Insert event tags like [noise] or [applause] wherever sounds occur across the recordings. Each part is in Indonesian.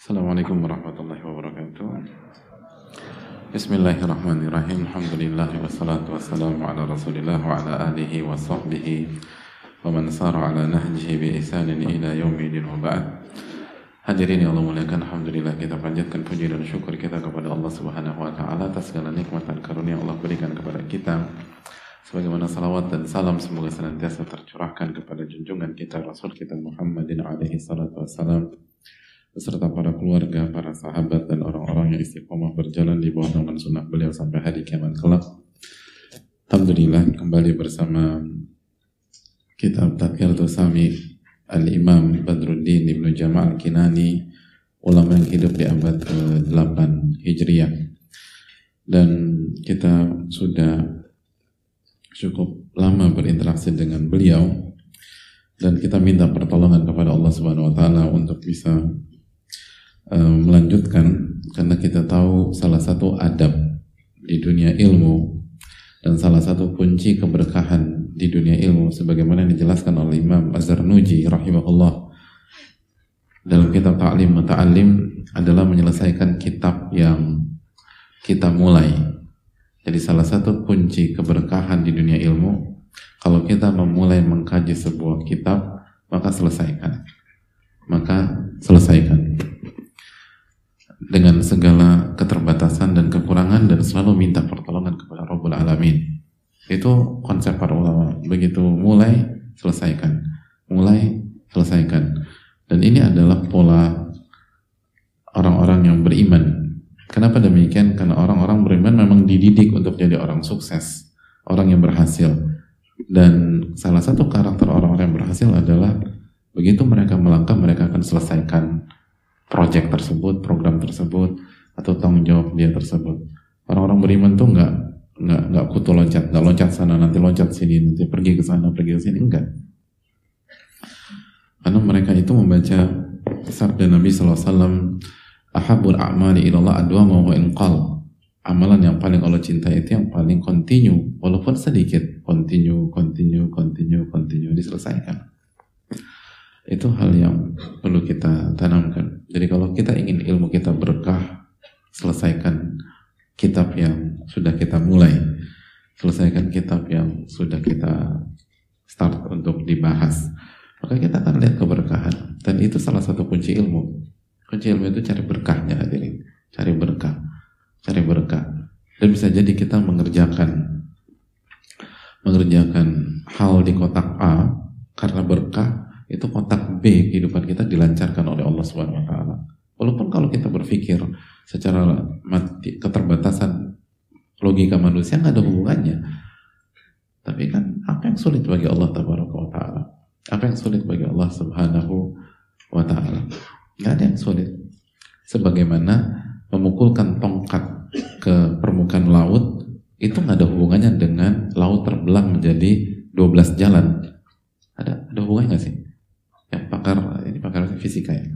Assalamualaikum warahmatullahi wabarakatuh. Bismillahirrahmanirrahim. Alhamdulillah wassalatu wassalamu ala rasulillah wa ala alihi wa sahbihi wa man sara ala nahjihi bi isanin ila yaumidin wa ba'd. Hadirin yang Allah muliakan Alhamdulillah kita panjatkan puji dan syukur kita kepada Allah subhanahu wa ta'ala atas segala nikmat dan karunia Allah berikan kepada kita. Sebagaimana salawat dan salam semoga senantiasa tercurahkan kepada junjungan kita Rasul kita Muhammadin alaihi salatu wassalam beserta para keluarga, para sahabat dan orang-orang yang istiqomah berjalan di bawah naungan sunnah beliau sampai hari kiamat kelak. Alhamdulillah kembali bersama kitab Tadkiratul Sami Al-Imam Badruddin Ibnu Jamal Kinani ulama yang hidup di abad ke-8 Hijriah dan kita sudah cukup lama berinteraksi dengan beliau dan kita minta pertolongan kepada Allah Subhanahu wa taala untuk bisa melanjutkan karena kita tahu salah satu adab di dunia ilmu dan salah satu kunci keberkahan di dunia ilmu sebagaimana dijelaskan oleh Imam Az-Zarnuji rahimahullah dalam kitab Ta'lim Ta'alim adalah menyelesaikan kitab yang kita mulai. Jadi salah satu kunci keberkahan di dunia ilmu kalau kita memulai mengkaji sebuah kitab maka selesaikan. Maka selesaikan dengan segala keterbatasan dan kekurangan dan selalu minta pertolongan kepada Rabbul Alamin. Itu konsep para ulama. Begitu mulai, selesaikan. Mulai, selesaikan. Dan ini adalah pola orang-orang yang beriman. Kenapa demikian? Karena orang-orang beriman memang dididik untuk jadi orang sukses, orang yang berhasil. Dan salah satu karakter orang-orang yang berhasil adalah begitu mereka melangkah, mereka project tersebut, program tersebut, atau tanggung jawab dia tersebut. Orang-orang beriman tuh nggak nggak nggak kutu loncat, nggak loncat sana nanti loncat sini nanti pergi ke sana pergi ke sini enggak. Karena mereka itu membaca sabda Nabi SAW Ahabul a'mali ilallah adwa wa inqal Amalan yang paling Allah cintai itu yang paling continue Walaupun sedikit Continue, continue, continue, continue Diselesaikan itu hal yang perlu kita tanamkan. Jadi kalau kita ingin ilmu kita berkah, selesaikan kitab yang sudah kita mulai, selesaikan kitab yang sudah kita start untuk dibahas, maka kita akan lihat keberkahan. Dan itu salah satu kunci ilmu. Kunci ilmu itu cari berkahnya hadirin, cari berkah, cari berkah. Dan bisa jadi kita mengerjakan mengerjakan hal di kotak A karena berkah itu kotak B kehidupan kita dilancarkan oleh Allah Subhanahu wa taala. Walaupun kalau kita berpikir secara mati, keterbatasan logika manusia nggak ada hubungannya. Tapi kan apa yang sulit bagi Allah wa taala? Apa yang sulit bagi Allah Subhanahu wa taala? Nggak ada yang sulit. Sebagaimana memukulkan tongkat ke permukaan laut itu nggak ada hubungannya dengan laut terbelah menjadi 12 jalan. Ada ada hubungannya nggak sih? Ya pakar ini pakar fisika ya.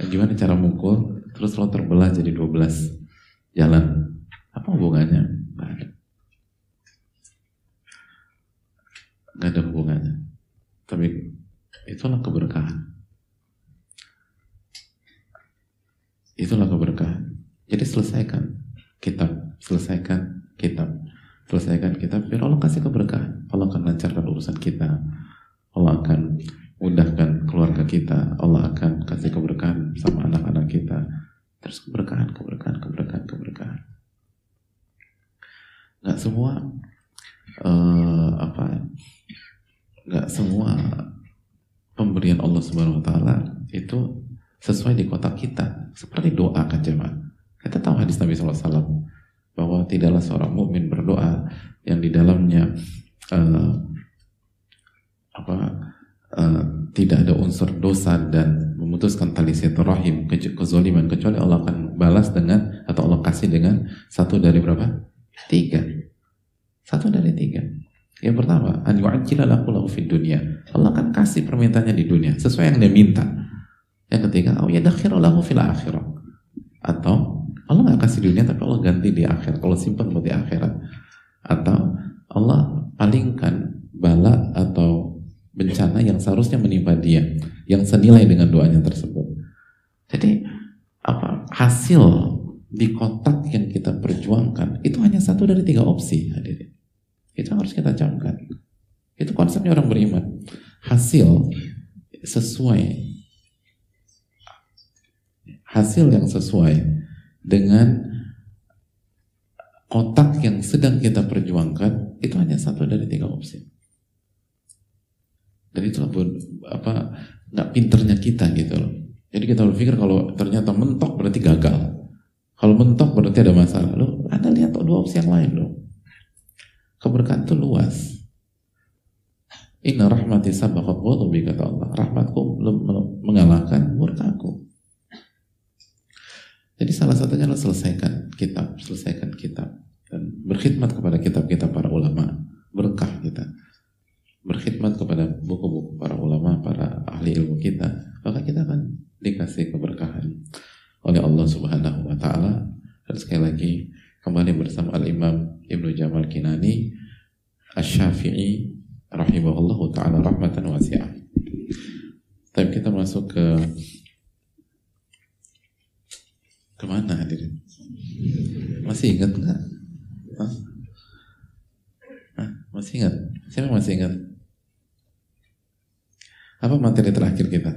Eh, gimana cara mukul? Terus lo terbelah jadi 12 jalan. Apa hubungannya? Nggak ada. Nggak ada hubungannya. Tapi itulah keberkahan. Itulah keberkahan. Jadi selesaikan kitab selesaikan kitab selesaikan kitab biar Allah kasih keberkahan. Allah akan lancarkan urusan kita. Allah akan mudahkan keluarga kita. Allah akan kasih keberkahan sama anak-anak kita. Terus keberkahan keberkahan keberkahan keberkahan. Nggak semua uh, apa nggak semua pemberian Allah Subhanahu Wa Taala itu sesuai di kotak kita. Seperti doa kan jemaah. Kita tahu hadis Nabi SAW bahwa tidaklah seorang mukmin berdoa yang di dalamnya uh, apa uh, tidak ada unsur dosa dan memutuskan tali silaturahim ke kezoliman kecuali Allah akan balas dengan atau Allah kasih dengan satu dari berapa? Tiga. Satu dari tiga. Yang pertama, an lahu lahu fid dunya. Allah akan kasih permintaannya di dunia sesuai yang dia minta. Yang ketiga, au yadakhiru lahu fil akhirah. Atau Allah nggak kasih dunia tapi Allah ganti di akhirat. Allah simpan buat di akhirat. Atau Allah palingkan bala atau bencana yang seharusnya menimpa dia yang senilai dengan doanya tersebut. Jadi apa hasil di kotak yang kita perjuangkan itu hanya satu dari tiga opsi hadirin. Itu harus kita camkan. Itu konsepnya orang beriman. Hasil sesuai hasil yang sesuai dengan kotak yang sedang kita perjuangkan itu hanya satu dari tiga opsi. Dan itulah apa nggak pinternya kita gitu loh. Jadi kita berpikir kalau ternyata mentok berarti gagal. Kalau mentok berarti ada masalah. Loh, Anda lihat dua opsi yang lain loh. Keberkahan itu luas. Inna rahmati sabaqat ghadabi kata Allah. Rahmatku mengalahkan murkaku. Jadi salah satunya adalah selesaikan kitab, selesaikan kitab dan berkhidmat kepada kitab-kitab para ulama, berkah kita. Berkhidmat kepada buku-buku para ulama, para ahli ilmu kita, maka kita akan dikasih keberkahan oleh Allah Subhanahu wa taala. Dan sekali lagi kembali bersama Al-Imam Ibnu Jamal Kinani Asy-Syafi'i rahimahullah taala rahmatan wasi'ah. Tapi kita masuk ke ke mana hadirin? Masih ingat nggak? Masih ingat? Siapa masih ingat? Materi terakhir kita?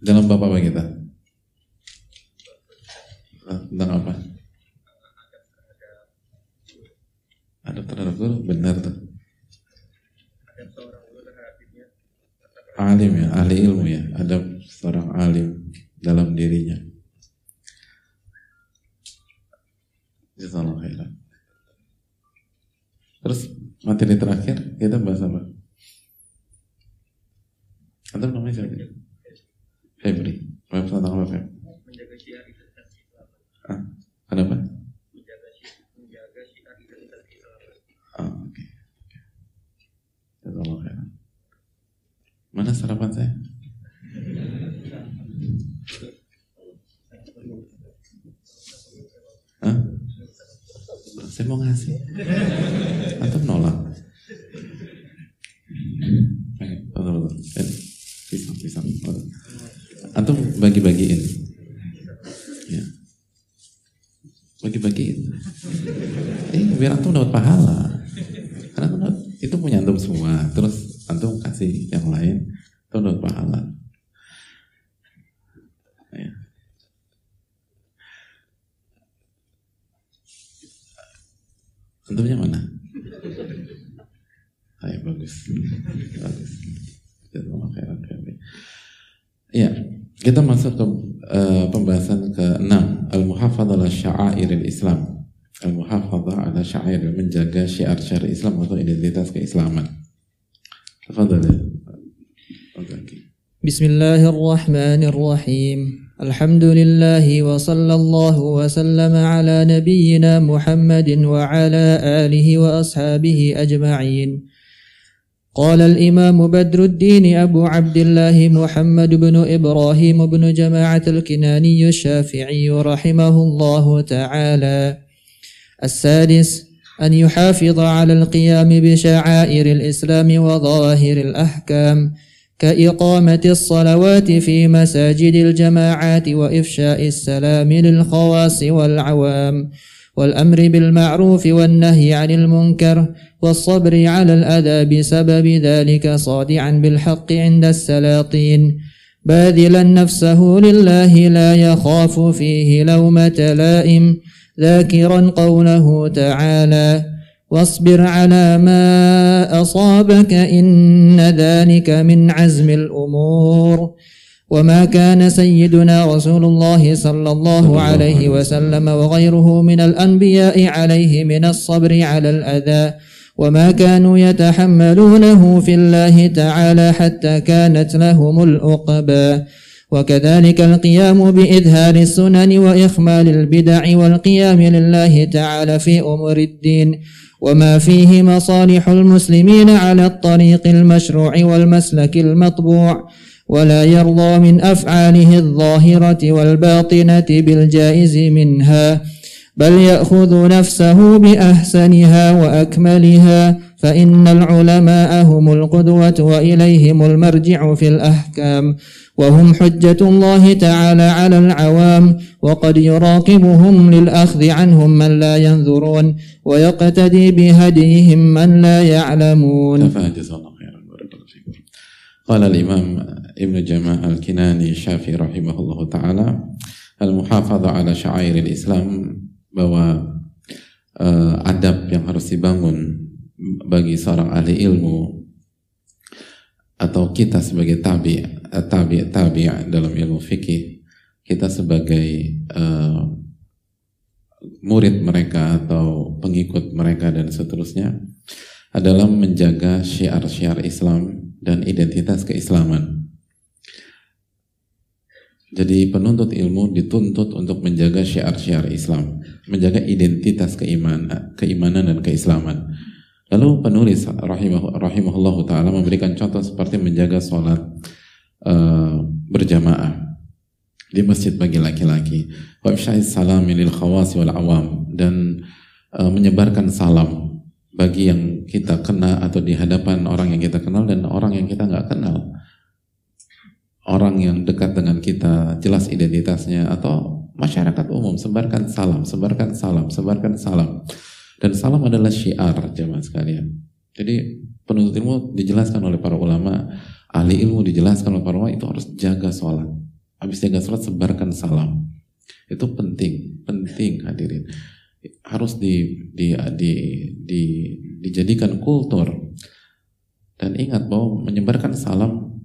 Dalam bab apa kita? Tentang apa? Ada terhadap guru? Benar tuh. Alim ya, ahli ilmu ya. Ada seorang alim dalam dirinya. Jazakallah khairan. Terus materi terakhir kita bahas apa? Atau namanya siapa? Febri. Web tentang apa Feb? Menjaga syiar identitas Islam. Ah, kenapa? Menjaga menjaga syiar identitas Islam. Ah, oke. Okay. Jazakallah khairan. Mana sarapan saya? Hah? Saya mau ngasih. Atau nolak? Eh, pisang, pisang. Antum bagi-bagiin. Ya. Bagi-bagiin. Eh, biar antum dapat pahala. Masuk ke uh, pembahasan ke-6 Al-Muhafadzah ala Sya'airil Islam Al-Muhafadzah ala Sya'air menjaga syiar-syiar Islam atau identitas keislaman Tafadhal Bismillahirrahmanirrahim Alhamdulillah wa sallallahu wa sallam ala nabiyyina Muhammadin wa ala alihi wa ashabihi ajma'in قال الإمام بدر الدين أبو عبد الله محمد بن إبراهيم بن جماعة الكناني الشافعي رحمه الله تعالى. السادس أن يحافظ على القيام بشعائر الإسلام وظواهر الأحكام كإقامة الصلوات في مساجد الجماعات وإفشاء السلام للخواص والعوام. والأمر بالمعروف والنهي عن المنكر والصبر على الأذى بسبب ذلك صادعا بالحق عند السلاطين. باذلا نفسه لله لا يخاف فيه لومة لائم. ذاكرا قوله تعالى واصبر على ما أصابك إن ذلك من عزم الأمور وما كان سيدنا رسول الله صلى الله عليه وسلم وغيره من الأنبياء عليه من الصبر على الأذى. وما كانوا يتحملونه في الله تعالى حتى كانت لهم العقبى وكذلك القيام بإظهار السنن وإخمال البدع والقيام لله تعالى في أمور الدين. وما فيه مصالح المسلمين على الطريق المشروع والمسلك المطبوع. ولا يرضى من أفعاله الظاهرة والباطنة بالجائز منها بل يأخذ نفسه بأحسنها وأكملها فإن العلماء هم القدوة وإليهم المرجع في الأحكام وهم حجة الله تعالى على العوام وقد يراقبهم للأخذ عنهم من لا ينظرون ويقتدي بهديهم من لا يعلمون. Qala al-Imam Ibn Jama' al-Kinani Syafi'i rahimahullah ta'ala Al-Muhafadha ala syairil Islam bahwa uh, adab yang harus dibangun bagi seorang ahli ilmu atau kita sebagai tabi tabi tabi dalam ilmu fikih kita sebagai uh, murid mereka atau pengikut mereka dan seterusnya adalah menjaga syiar-syiar Islam dan identitas keislaman. Jadi penuntut ilmu dituntut untuk menjaga syiar-syiar Islam, menjaga identitas keimanan, keimanan dan keislaman. Lalu penulis rahimah, rahimahullah taala memberikan contoh seperti menjaga sholat uh, berjamaah di masjid bagi laki-laki, wa salam wal awam dan uh, menyebarkan salam bagi yang kita kenal atau di hadapan orang yang kita kenal dan orang yang kita nggak kenal orang yang dekat dengan kita jelas identitasnya atau masyarakat umum sebarkan salam, sebarkan salam, sebarkan salam. Dan salam adalah syiar jemaah sekalian. Jadi penuntut ilmu dijelaskan oleh para ulama, ahli ilmu dijelaskan oleh para ulama itu harus jaga sholat. Habis jaga sholat sebarkan salam. Itu penting, penting hadirin. Harus di, di, di, di, dijadikan kultur. Dan ingat bahwa menyebarkan salam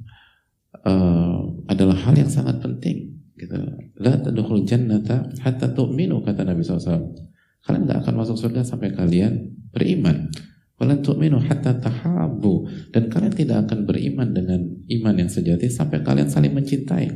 uh, adalah hal yang sangat penting. Gitu. La tadkhul jannata hatta tu'minu kata Nabi SAW. Kalian nggak akan masuk surga sampai kalian beriman. Kalian tu'minu hatta tahabu dan kalian tidak akan beriman dengan iman yang sejati sampai kalian saling mencintai.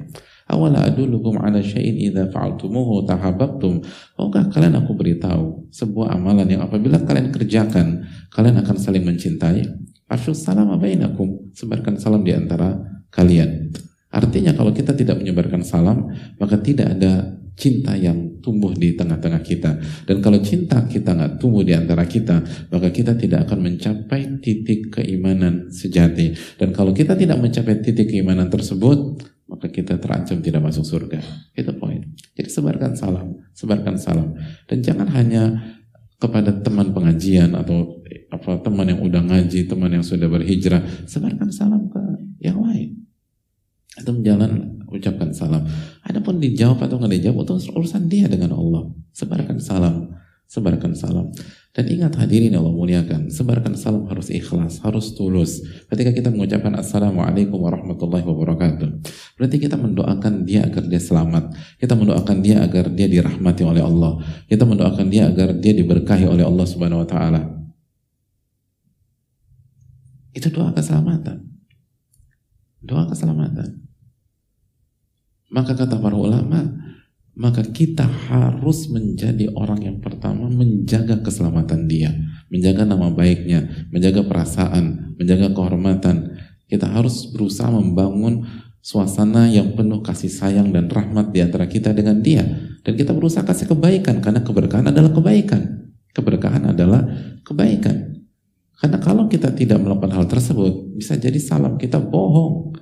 Awala adulukum ala syai'in idza fa'altumuhu tahabbtum. Maukah kalian aku beritahu sebuah amalan yang apabila kalian kerjakan, kalian akan saling mencintai? Afshus salam bainakum. Sebarkan salam di antara kalian. Artinya kalau kita tidak menyebarkan salam, maka tidak ada cinta yang tumbuh di tengah-tengah kita. Dan kalau cinta kita nggak tumbuh di antara kita, maka kita tidak akan mencapai titik keimanan sejati. Dan kalau kita tidak mencapai titik keimanan tersebut, maka kita terancam tidak masuk surga. Itu poin. Jadi sebarkan salam, sebarkan salam. Dan jangan hanya kepada teman pengajian atau apa teman yang udah ngaji, teman yang sudah berhijrah, sebarkan salam ke yang lain atau jalan ucapkan salam. Adapun dijawab atau nggak dijawab itu urusan dia dengan Allah. Sebarkan salam, sebarkan salam. Dan ingat hadirin Allah muliakan, sebarkan salam harus ikhlas, harus tulus. Ketika kita mengucapkan Assalamualaikum warahmatullahi wabarakatuh. Berarti kita mendoakan dia agar dia selamat. Kita mendoakan dia agar dia dirahmati oleh Allah. Kita mendoakan dia agar dia diberkahi oleh Allah subhanahu wa ta'ala. Itu doa keselamatan. Doa keselamatan. Maka kata para ulama, maka kita harus menjadi orang yang pertama menjaga keselamatan dia, menjaga nama baiknya, menjaga perasaan, menjaga kehormatan. Kita harus berusaha membangun suasana yang penuh kasih sayang dan rahmat di antara kita dengan dia. Dan kita berusaha kasih kebaikan karena keberkahan adalah kebaikan. Keberkahan adalah kebaikan. Karena kalau kita tidak melakukan hal tersebut, bisa jadi salam kita bohong.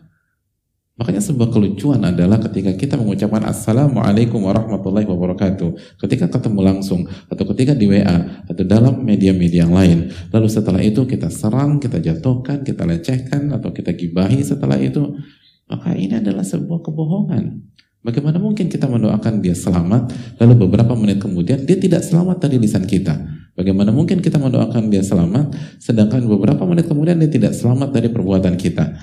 Makanya sebuah kelucuan adalah ketika kita mengucapkan Assalamualaikum warahmatullahi wabarakatuh. Ketika ketemu langsung, atau ketika di WA, atau dalam media-media yang lain. Lalu setelah itu kita serang, kita jatuhkan, kita lecehkan, atau kita gibahi setelah itu. Maka ini adalah sebuah kebohongan. Bagaimana mungkin kita mendoakan dia selamat, lalu beberapa menit kemudian dia tidak selamat dari lisan kita. Bagaimana mungkin kita mendoakan dia selamat, sedangkan beberapa menit kemudian dia tidak selamat dari perbuatan kita.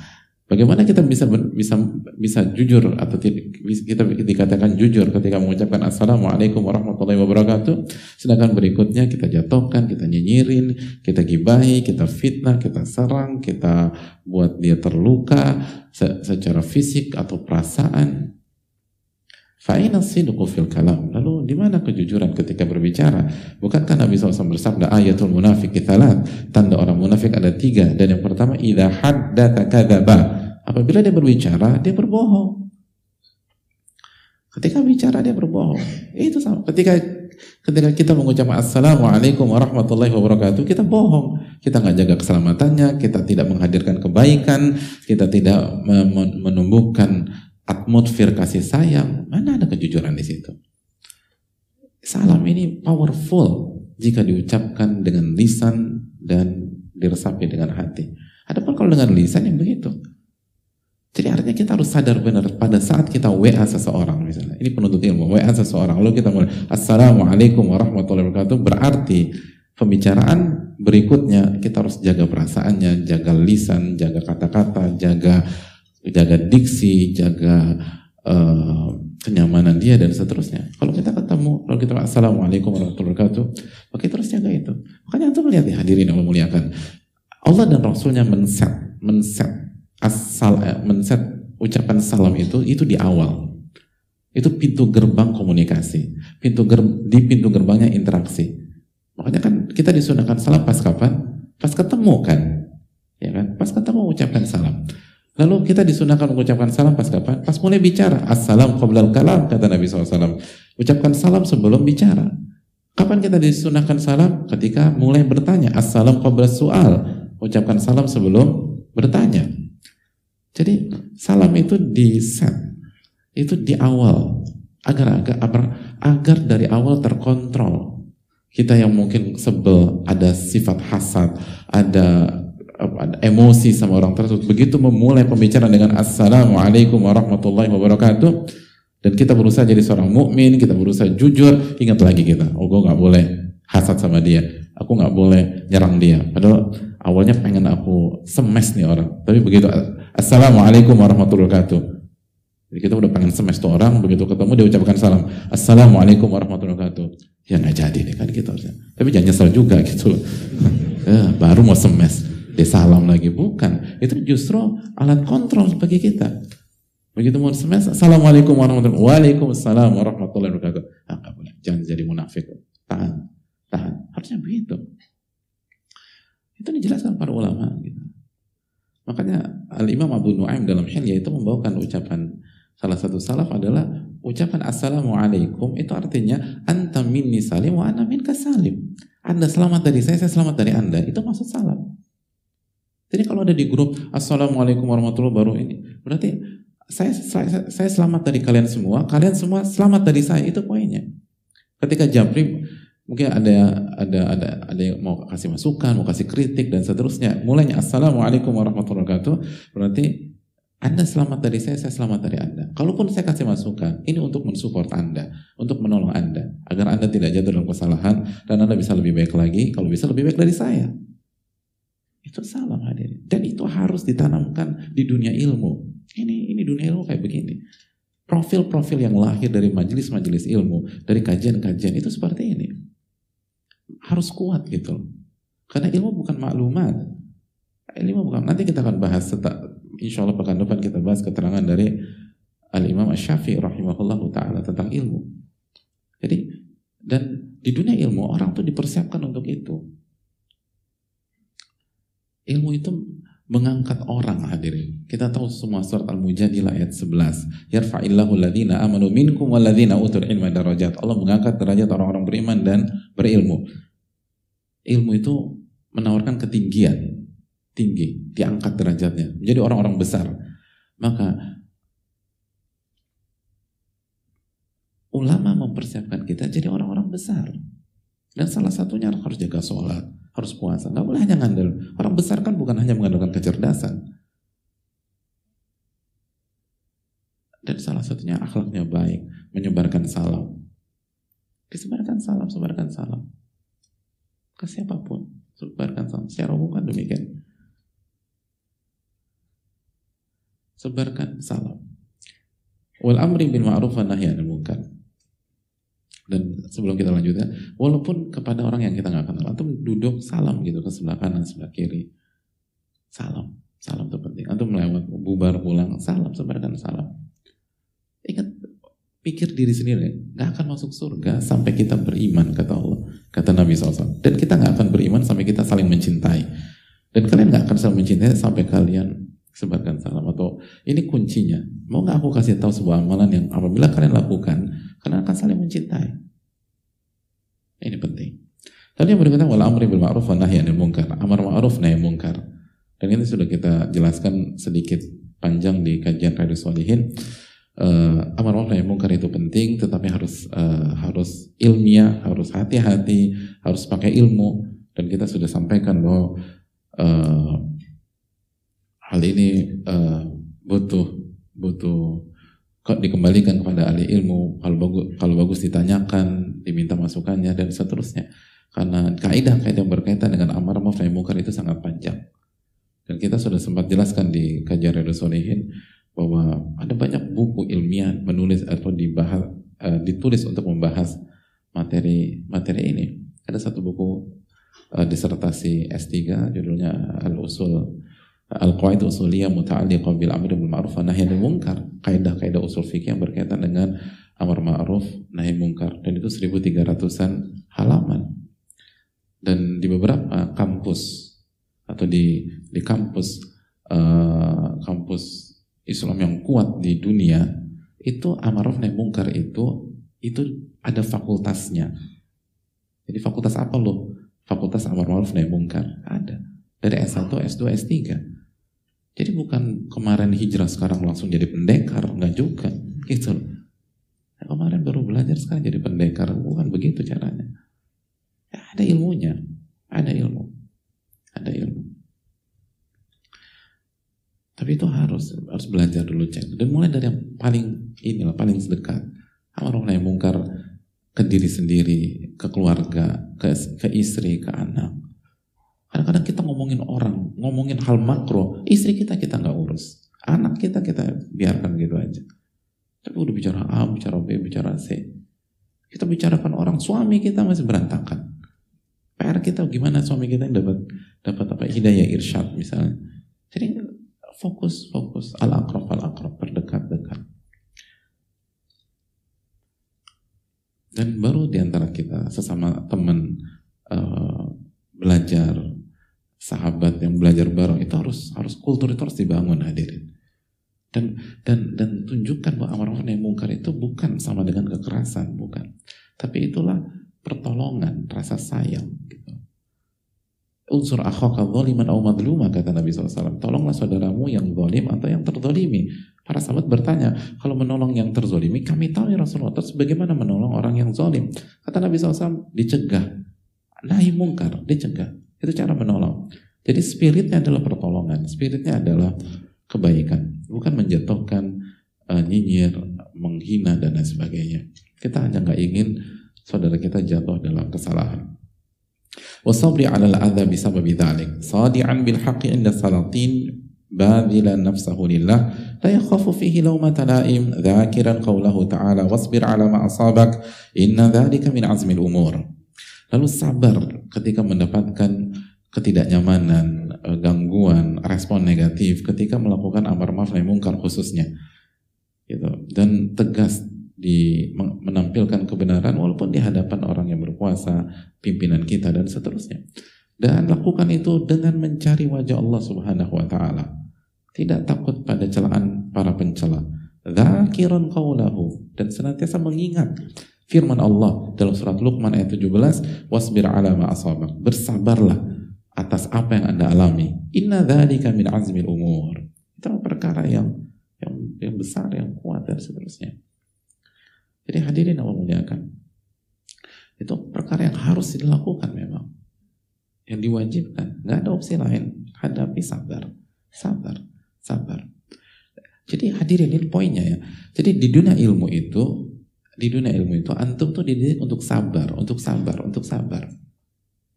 Bagaimana kita bisa bisa bisa jujur atau kita dikatakan jujur ketika mengucapkan assalamualaikum warahmatullahi wabarakatuh, sedangkan berikutnya kita jatuhkan, kita nyinyirin, kita gibahi, kita fitnah, kita serang, kita buat dia terluka secara fisik atau perasaan. Fa'ina sidqu fil kalam. Lalu di mana kejujuran ketika berbicara? Bukankah Nabi SAW bersabda ayatul munafik kitalat. Tanda orang munafik ada tiga. Dan yang pertama, idha haddatha kadaba. Apabila dia berbicara, dia berbohong. Ketika bicara dia berbohong. Itu sama. Ketika ketika kita mengucapkan assalamualaikum warahmatullahi wabarakatuh, kita bohong. Kita nggak jaga keselamatannya, kita tidak menghadirkan kebaikan, kita tidak menumbuhkan atmosfer kasih sayang. Mana ada kejujuran di situ? Salam ini powerful jika diucapkan dengan lisan dan diresapi dengan hati. Adapun kalau dengan lisan yang begitu. Jadi artinya kita harus sadar benar pada saat kita WA seseorang misalnya. Ini penuntut ilmu, WA seseorang. Lalu kita mulai Assalamualaikum warahmatullahi wabarakatuh. Berarti pembicaraan berikutnya kita harus jaga perasaannya, jaga lisan, jaga kata-kata, jaga jaga diksi, jaga uh, kenyamanan dia dan seterusnya. Kalau kita ketemu, kalau kita Assalamualaikum warahmatullahi wabarakatuh, maka harus jaga itu. Makanya untuk melihat ya hadirin yang memuliakan. Allah dan Rasulnya men-set, men-set asal eh, menset ucapan salam itu itu di awal. Itu pintu gerbang komunikasi. Pintu ger, di pintu gerbangnya interaksi. Makanya kan kita disunahkan salam pas kapan? Pas ketemu kan? Ya kan? Pas ketemu ucapkan salam. Lalu kita disunahkan mengucapkan salam pas kapan? Pas mulai bicara. Assalam qoblal kalam kata Nabi SAW. Ucapkan salam sebelum bicara. Kapan kita disunahkan salam? Ketika mulai bertanya. Assalam qoblal soal. Ucapkan salam sebelum bertanya. Jadi salam itu di set, itu di awal agar agar agar, dari awal terkontrol. Kita yang mungkin sebel, ada sifat hasad, ada emosi sama orang tersebut. Begitu memulai pembicaraan dengan Assalamualaikum warahmatullahi wabarakatuh, dan kita berusaha jadi seorang mukmin, kita berusaha jujur, ingat lagi kita, oh gue nggak boleh hasad sama dia, aku nggak boleh nyerang dia. Padahal awalnya pengen aku semes nih orang, tapi begitu Assalamualaikum warahmatullahi wabarakatuh. Jadi kita udah pengen semester orang, begitu ketemu dia ucapkan salam. Assalamualaikum warahmatullahi wabarakatuh. Ya nggak jadi nih kan gitu. Tapi jangan nyesel juga gitu. [laughs] ya, baru mau semes, salam lagi. Bukan. Itu justru alat kontrol bagi kita. Begitu mau semes, Assalamualaikum warahmatullahi wabarakatuh. Waalaikumsalam warahmatullahi wabarakatuh. Ah, boleh. Jangan jadi munafik. Tahan. Tahan. Harusnya begitu. Itu dijelaskan para ulama. Gitu. Makanya Al-Imam Abu Nuaim dalam Hilya itu membawakan ucapan salah satu salaf adalah ucapan Assalamualaikum itu artinya anta minni salim wa ana minka salim. Anda selamat dari saya, saya selamat dari Anda. Itu maksud salam. Jadi kalau ada di grup Assalamualaikum warahmatullahi baru ini, berarti saya, saya, saya selamat dari kalian semua, kalian semua selamat dari saya. Itu poinnya. Ketika Jabri Mungkin ada ada ada ada yang mau kasih masukan, mau kasih kritik dan seterusnya. Mulanya assalamualaikum warahmatullahi wabarakatuh. Berarti anda selamat dari saya, saya selamat dari Anda. Kalaupun saya kasih masukan, ini untuk mensupport Anda, untuk menolong Anda, agar Anda tidak jatuh dalam kesalahan dan Anda bisa lebih baik lagi, kalau bisa lebih baik dari saya. Itu salam hadirin. Dan itu harus ditanamkan di dunia ilmu. Ini ini dunia ilmu kayak begini. Profil-profil yang lahir dari majelis-majelis ilmu, dari kajian-kajian itu seperti ini harus kuat gitu. Karena ilmu bukan maklumat. Ilmu bukan. Nanti kita akan bahas setak, insya Allah pekan depan kita bahas keterangan dari Al-Imam Syafi'i rahimahullah ta'ala tentang ilmu. Jadi, dan di dunia ilmu orang tuh dipersiapkan untuk itu. Ilmu itu mengangkat orang hadirin. Kita tahu semua surat Al-Mujadilah ayat 11. Yarfa'illahu alladhina amanu minkum walladhina utul ilma darajat. Allah mengangkat derajat orang-orang beriman dan berilmu. Ilmu itu menawarkan ketinggian, tinggi, diangkat derajatnya, menjadi orang-orang besar. Maka ulama mempersiapkan kita jadi orang-orang besar. Dan salah satunya harus jaga sholat, harus puasa. Nggak boleh hanya ngandel. Orang besar kan bukan hanya mengandalkan kecerdasan. Dan salah satunya akhlaknya baik, menyebarkan salam. Disebarkan salam, sebarkan salam. Ke siapa pun, sebarkan salam. Secara umum kan demikian. Sebarkan salam. Wal amri bil ma'ruf wa nahi anil munkar. Dan sebelum kita lanjut ya, walaupun kepada orang yang kita nggak kenal, atau duduk salam gitu ke sebelah kanan, sebelah kiri, salam, salam itu penting. Atau melewat, bubar pulang, salam, sebarkan salam. Ingat, pikir diri sendiri, nggak akan masuk surga sampai kita beriman kata Allah, kata Nabi SAW. Dan kita nggak akan beriman sampai kita saling mencintai. Dan kalian nggak akan saling mencintai sampai kalian sebarkan salam atau ini kuncinya. Mau nggak aku kasih tahu sebuah amalan yang apabila kalian lakukan, kalian akan saling mencintai. Ini penting. Lalu yang berikutnya wal amri bil ma'ruf wa nahyi anil munkar. Amar ma'ruf nahi munkar. Dan ini sudah kita jelaskan sedikit panjang di kajian Radio Solihin. Uh, amar ma'ruf nahi munkar itu penting, tetapi harus uh, harus ilmiah, harus hati-hati, harus pakai ilmu. Dan kita sudah sampaikan bahwa uh, hal ini uh, butuh butuh dikembalikan kepada ahli ilmu. Kalau bagus kalau bagus ditanyakan diminta masukannya dan seterusnya. Karena kaidah-kaidah yang berkaitan dengan amar ma'ruf nahi munkar itu sangat panjang. Dan kita sudah sempat jelaskan di kajian Redo Solihin bahwa ada banyak buku ilmiah menulis atau dibahas uh, ditulis untuk membahas materi materi ini. Ada satu buku uh, disertasi S3 judulnya Al-Usul Al-Qaid Usuliyah Muta'alliqah bil Amr bil Ma'ruf wa Nahi anil Munkar. Kaidah-kaidah usul fikih yang berkaitan dengan amar ma'ruf nahi munkar dan itu 1300-an halaman. Dan di beberapa kampus atau di di kampus uh, kampus Islam yang kuat di dunia itu amar ma'ruf nahi munkar itu itu ada fakultasnya. Jadi fakultas apa loh? Fakultas amar ma'ruf nahi munkar ada dari S1, S2, S3. Jadi bukan kemarin hijrah sekarang langsung jadi pendekar, enggak juga. Gitu Ya, kemarin baru belajar sekarang jadi pendekar, bukan begitu caranya. Ya, ada ilmunya, ada ilmu, ada ilmu. Tapi itu harus harus belajar dulu cek. Dan mulai dari yang paling inilah paling sedekat. Amar yang mungkar ke diri sendiri, ke keluarga, ke, ke istri, ke anak. Kadang-kadang kita ngomongin orang, ngomongin hal makro, istri kita kita nggak urus, anak kita kita biarkan gitu aja. Tapi udah bicara A, bicara B, bicara C. Kita bicarakan orang, suami kita masih berantakan. PR kita gimana suami kita dapat dapat apa hidayah irsyad misalnya. Jadi fokus fokus al akrab al akrab berdekat dekat. Dan baru di antara kita sesama teman uh, belajar sahabat yang belajar bareng itu harus harus kultur itu harus dibangun hadirin. Dan dan dan tunjukkan bahwa ma'ruf nahi mungkar itu bukan sama dengan kekerasan bukan. Tapi itulah pertolongan rasa sayang gitu. Unsur akhaka zaliman au madluma kata Nabi SAW tolonglah saudaramu yang zalim atau yang terzolimi para sahabat bertanya kalau menolong yang terzolimi kami tahu ya Rasulullah terus bagaimana menolong orang yang zalim? Kata Nabi SAW dicegah. Nahi mungkar dicegah itu cara menolong. Jadi spiritnya adalah pertolongan, spiritnya adalah kebaikan, bukan menjatuhkan, uh, nyinyir, menghina dan lain sebagainya. Kita hanya nggak ingin saudara kita jatuh dalam kesalahan. Wasabri ala al-adha bisababi dhalik. Sadi'an bil haqqi inda salatin باذلا نفسه لله لا يخاف فيه لومة لائم ذاكرا قوله تعالى واصبر على ما أصابك إن ذلك من عزم الأمور Lalu sabar ketika mendapatkan ketidaknyamanan, eh, gangguan, respon negatif ketika melakukan amar ma'ruf nahi mungkar khususnya. Gitu. Dan tegas di menampilkan kebenaran walaupun di hadapan orang yang berkuasa, pimpinan kita dan seterusnya. Dan lakukan itu dengan mencari wajah Allah Subhanahu wa taala. Tidak takut pada celaan para pencela. Dzakiran qaulahu dan senantiasa mengingat Firman Allah dalam surat Luqman ayat 17, "Wasbir 'ala ma asabak." Bersabarlah atas apa yang Anda alami. Inna dzalika min azmil umur. Itu perkara yang yang yang besar, yang kuat dan seterusnya. Jadi hadirin Allah muliakan. Itu perkara yang harus dilakukan memang. Yang diwajibkan. Nggak ada opsi lain. Hadapi sabar. Sabar. Sabar. Jadi hadirin ini poinnya ya. Jadi di dunia ilmu itu di dunia ilmu itu antum tuh dididik untuk sabar, untuk sabar, untuk sabar.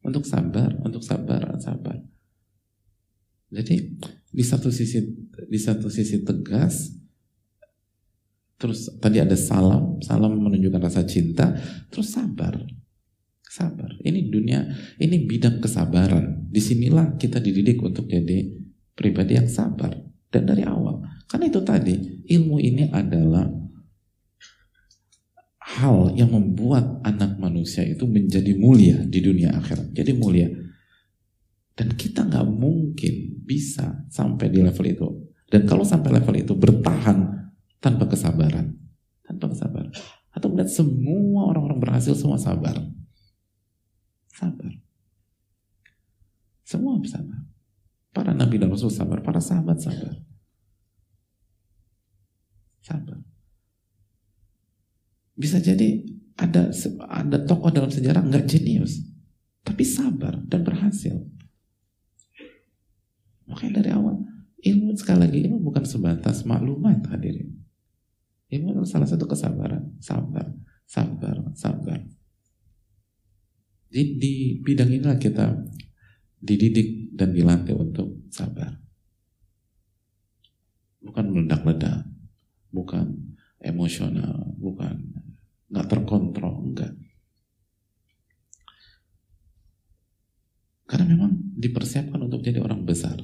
Untuk sabar, untuk sabar, sabar. Jadi di satu sisi di satu sisi tegas terus tadi ada salam, salam menunjukkan rasa cinta, terus sabar. Sabar. Ini dunia, ini bidang kesabaran. Di sinilah kita dididik untuk jadi pribadi yang sabar. Dan dari awal. Karena itu tadi, ilmu ini adalah hal yang membuat anak manusia itu menjadi mulia di dunia akhirat. Jadi mulia. Dan kita nggak mungkin bisa sampai di level itu Dan kalau sampai level itu bertahan tanpa kesabaran, tanpa kesabaran, atau melihat semua orang-orang berhasil semua sabar, sabar, semua sabar. Para nabi dan rasul sabar, para sahabat sabar, sabar. Bisa jadi ada ada tokoh dalam sejarah nggak jenius, tapi sabar dan berhasil. Makanya dari awal ilmu sekali lagi ilmu bukan sebatas maklumat hadirin. Ilmu adalah salah satu kesabaran, sabar, sabar, sabar. Di, di bidang inilah kita dididik dan dilatih untuk sabar. Bukan meledak-ledak, bukan emosional, bukan nggak terkontrol, enggak. Karena memang dipersiapkan untuk jadi orang besar.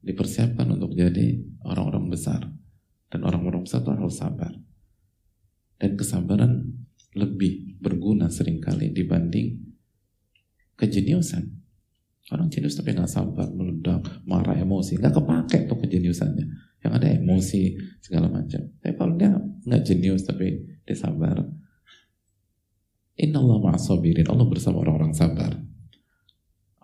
Dipersiapkan untuk jadi orang-orang besar. Dan orang-orang besar itu harus sabar. Dan kesabaran lebih berguna sering kali dibanding kejeniusan orang jenius tapi nggak sabar meledak marah emosi. Nggak kepake tuh kejeniusannya. Yang ada emosi segala macam. Tapi kalau dia nggak jenius tapi dia sabar Inna Allah ma'asabirin Allah bersama orang-orang sabar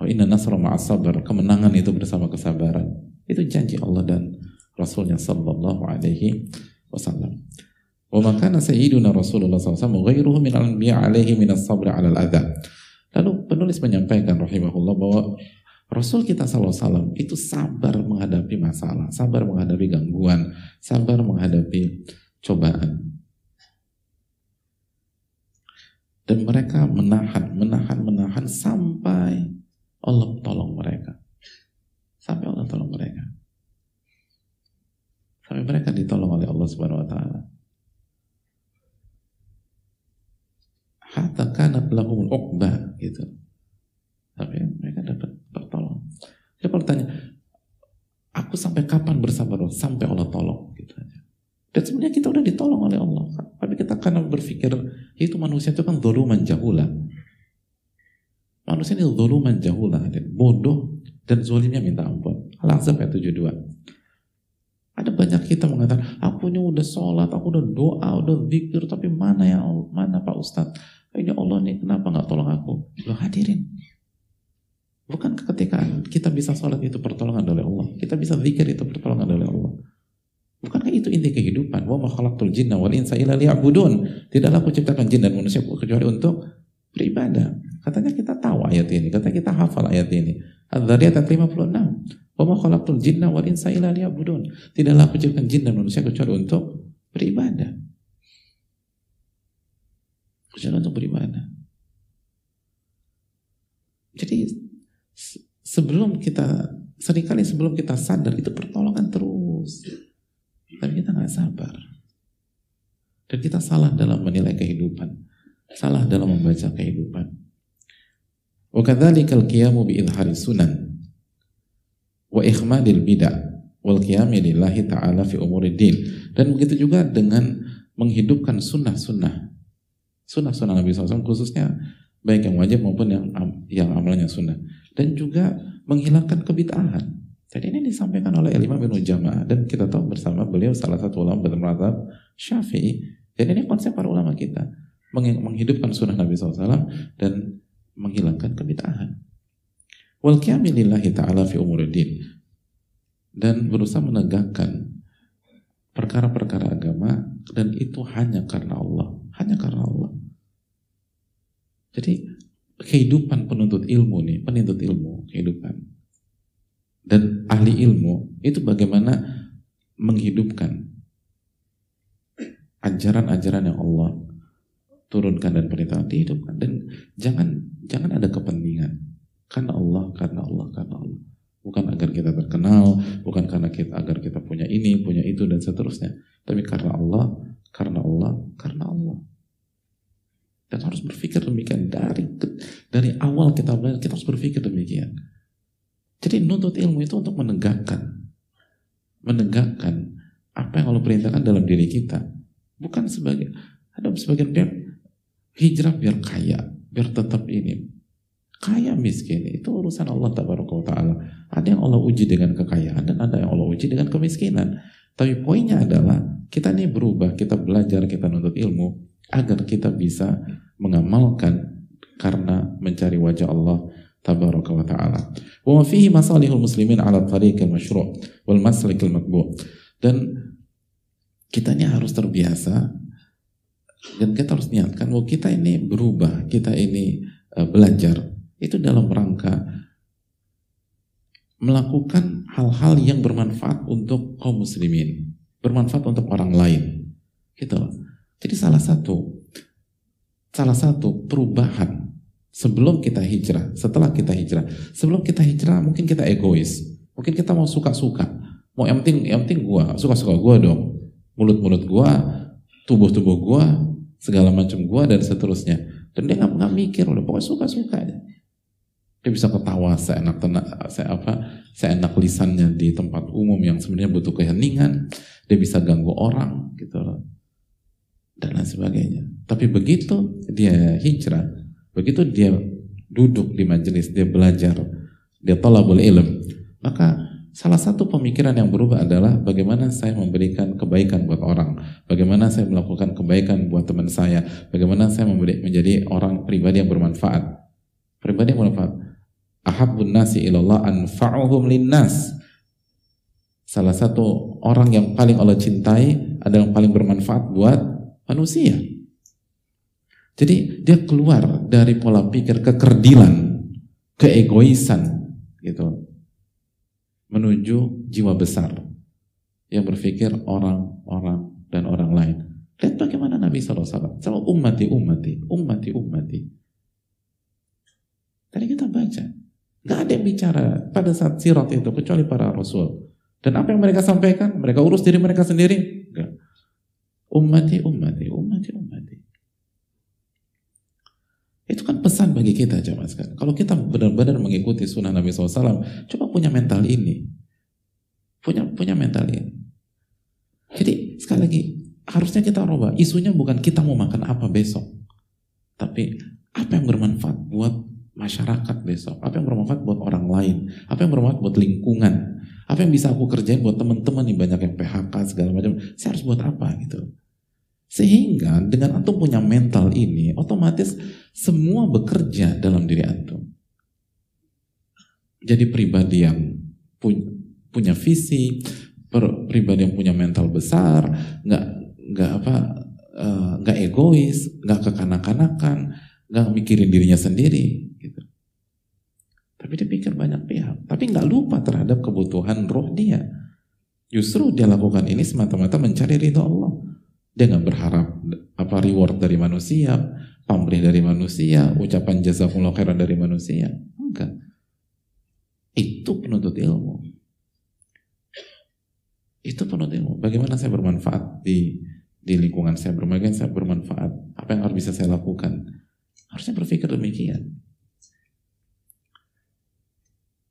Inna nasra ma'as sabar kemenangan itu bersama kesabaran itu janji Allah dan Rasulnya Sallallahu Alaihi Wasallam. Wa makana sayyiduna Rasulullah SAW ghairuhu min al-anbiya alaihi min as-sabr ala al-adha. Lalu penulis menyampaikan rahimahullah bahwa Rasul kita SAW itu sabar menghadapi masalah, sabar menghadapi gangguan, sabar menghadapi cobaan. Dan mereka menahan, menahan, menahan sampai Allah tolong mereka. Sampai Allah tolong mereka. Sampai mereka ditolong oleh Allah Subhanahu wa taala. Hatta kanat lahumul uqbah gitu. Tapi mereka dapat tertolong. Dia bertanya, aku sampai kapan bersabar? Sampai Allah tolong. Dan sebenarnya kita udah ditolong oleh Allah. Tapi kita karena berpikir itu manusia itu kan doluman jahula. Manusia ini doluman jahula, bodoh dan zolimnya minta ampun. Al-Ahzab ayat 72. Ada banyak kita mengatakan, aku ini udah sholat, aku udah doa, udah zikir, tapi mana ya mana Pak Ustadz? Ini Allah nih, kenapa nggak tolong aku? Lo hadirin. Bukan ketika kita bisa sholat itu pertolongan dari Allah. Kita bisa zikir itu pertolongan dari Allah. Bukankah itu inti kehidupan? Wa ma khalaqtul jinna wal insa illa liya'budun. Tidaklah aku ciptakan jin dan manusia kecuali untuk beribadah. Katanya kita tahu ayat ini, katanya kita hafal ayat ini. Al-Dhariyat ayat 56. Wa ma khalaqtul jinna wal insa illa liya'budun. Tidaklah aku ciptakan jin dan manusia kecuali untuk beribadah. Kecuali untuk beribadah. Jadi sebelum kita sering kali sebelum kita sadar itu pertolongan terus. Tapi kita nggak sabar. Dan kita salah dalam menilai kehidupan. Salah dalam membaca kehidupan. Wal qiyami lillahi ta'ala fi umuriddin. Dan begitu juga dengan menghidupkan sunnah-sunnah. Sunnah-sunnah Nabi SAW khususnya baik yang wajib maupun yang yang amalnya sunnah. Dan juga menghilangkan kebid'ahan. Jadi ini disampaikan oleh Imam bin Jamaah dan kita tahu bersama beliau salah satu ulama bermadzhab Syafi'i. Dan ini konsep para ulama kita menghidupkan sunnah Nabi SAW dan menghilangkan kebitahan. Wal lillahi ta'ala fi umuruddin. Dan berusaha menegakkan perkara-perkara agama dan itu hanya karena Allah. Hanya karena Allah. Jadi kehidupan penuntut ilmu nih, penuntut ilmu, kehidupan. Dan ahli ilmu itu bagaimana menghidupkan ajaran-ajaran yang Allah turunkan dan perintah dihidupkan dan jangan jangan ada kepentingan. Karena Allah karena Allah karena Allah. Bukan agar kita terkenal bukan karena kita agar kita punya ini punya itu dan seterusnya. Tapi karena Allah karena Allah karena Allah. Dan harus berpikir demikian. Dari dari awal kita belajar kita harus berpikir demikian. Jadi nuntut ilmu itu untuk menegakkan. Menegakkan apa yang Allah perintahkan dalam diri kita bukan sebagai ada sebagian hijrah biar kaya, biar tetap ini. kaya miskin itu urusan Allah taala ada yang Allah uji dengan kekayaan dan ada yang Allah uji dengan kemiskinan tapi poinnya adalah kita ini berubah kita belajar kita nuntut ilmu agar kita bisa mengamalkan karena mencari wajah Allah tabaraka wa ta'ala. Wa fihi masalihul muslimin ala tariq al-masyru' wal maslik al-matbu'. Dan kita ini harus terbiasa dan kita harus niatkan bahwa kita ini berubah, kita ini uh, belajar itu dalam rangka melakukan hal-hal yang bermanfaat untuk kaum muslimin, bermanfaat untuk orang lain. Gitu Jadi salah satu salah satu perubahan sebelum kita hijrah, setelah kita hijrah. Sebelum kita hijrah mungkin kita egois, mungkin kita mau suka-suka, mau yang penting yang penting gua, suka-suka gua dong, mulut-mulut gua, tubuh-tubuh gua, segala macam gua dan seterusnya. Dan dia nggak mikir, udah pokoknya suka-suka aja. Dia bisa ketawa seenak tenak, saya apa, seenak lisannya di tempat umum yang sebenarnya butuh keheningan. Dia bisa ganggu orang, gitu loh. Dan lain sebagainya. Tapi begitu dia hijrah, Begitu dia duduk di majelis, dia belajar, dia talabul ilm, maka salah satu pemikiran yang berubah adalah bagaimana saya memberikan kebaikan buat orang, bagaimana saya melakukan kebaikan buat teman saya, bagaimana saya menjadi orang pribadi yang bermanfaat. Pribadi yang bermanfaat. Ahabbun nasi ilallah anfa'uhum linnas. Salah satu orang yang paling Allah cintai adalah yang paling bermanfaat buat manusia. Jadi dia keluar dari pola pikir kekerdilan, keegoisan gitu. Menuju jiwa besar yang berpikir orang-orang dan orang lain. Lihat bagaimana Nabi SAW. Selalu ummati, ummati, ummati, ummati. Tadi kita baca. Gak ada yang bicara pada saat sirat itu kecuali para rasul. Dan apa yang mereka sampaikan? Mereka urus diri mereka sendiri? Enggak. Ummati, ummati, ummati, ummati. Itu kan pesan bagi kita jemaah sekalian. Kalau kita benar-benar mengikuti sunnah Nabi SAW, coba punya mental ini. Punya punya mental ini. Jadi sekali lagi, harusnya kita rubah. Isunya bukan kita mau makan apa besok. Tapi apa yang bermanfaat buat masyarakat besok. Apa yang bermanfaat buat orang lain. Apa yang bermanfaat buat lingkungan. Apa yang bisa aku kerjain buat teman-teman nih banyak yang PHK segala macam. Saya harus buat apa gitu. Sehingga dengan antum punya mental ini, otomatis semua bekerja dalam diri antum. Jadi pribadi yang punya visi, pribadi yang punya mental besar, nggak nggak apa eh, nggak uh, egois, nggak kekanak-kanakan, nggak mikirin dirinya sendiri, gitu. Tapi dia pikir banyak pihak, tapi nggak lupa terhadap kebutuhan roh dia. Justru dia lakukan ini semata-mata mencari ridho Allah. Dia nggak berharap apa reward dari manusia, pamrih dari manusia, ucapan jazakumullah khairan dari manusia. Enggak. Itu penuntut ilmu. Itu penuntut ilmu. Bagaimana saya bermanfaat di di lingkungan saya, bagaimana saya bermanfaat, apa yang harus bisa saya lakukan. Harusnya berpikir demikian.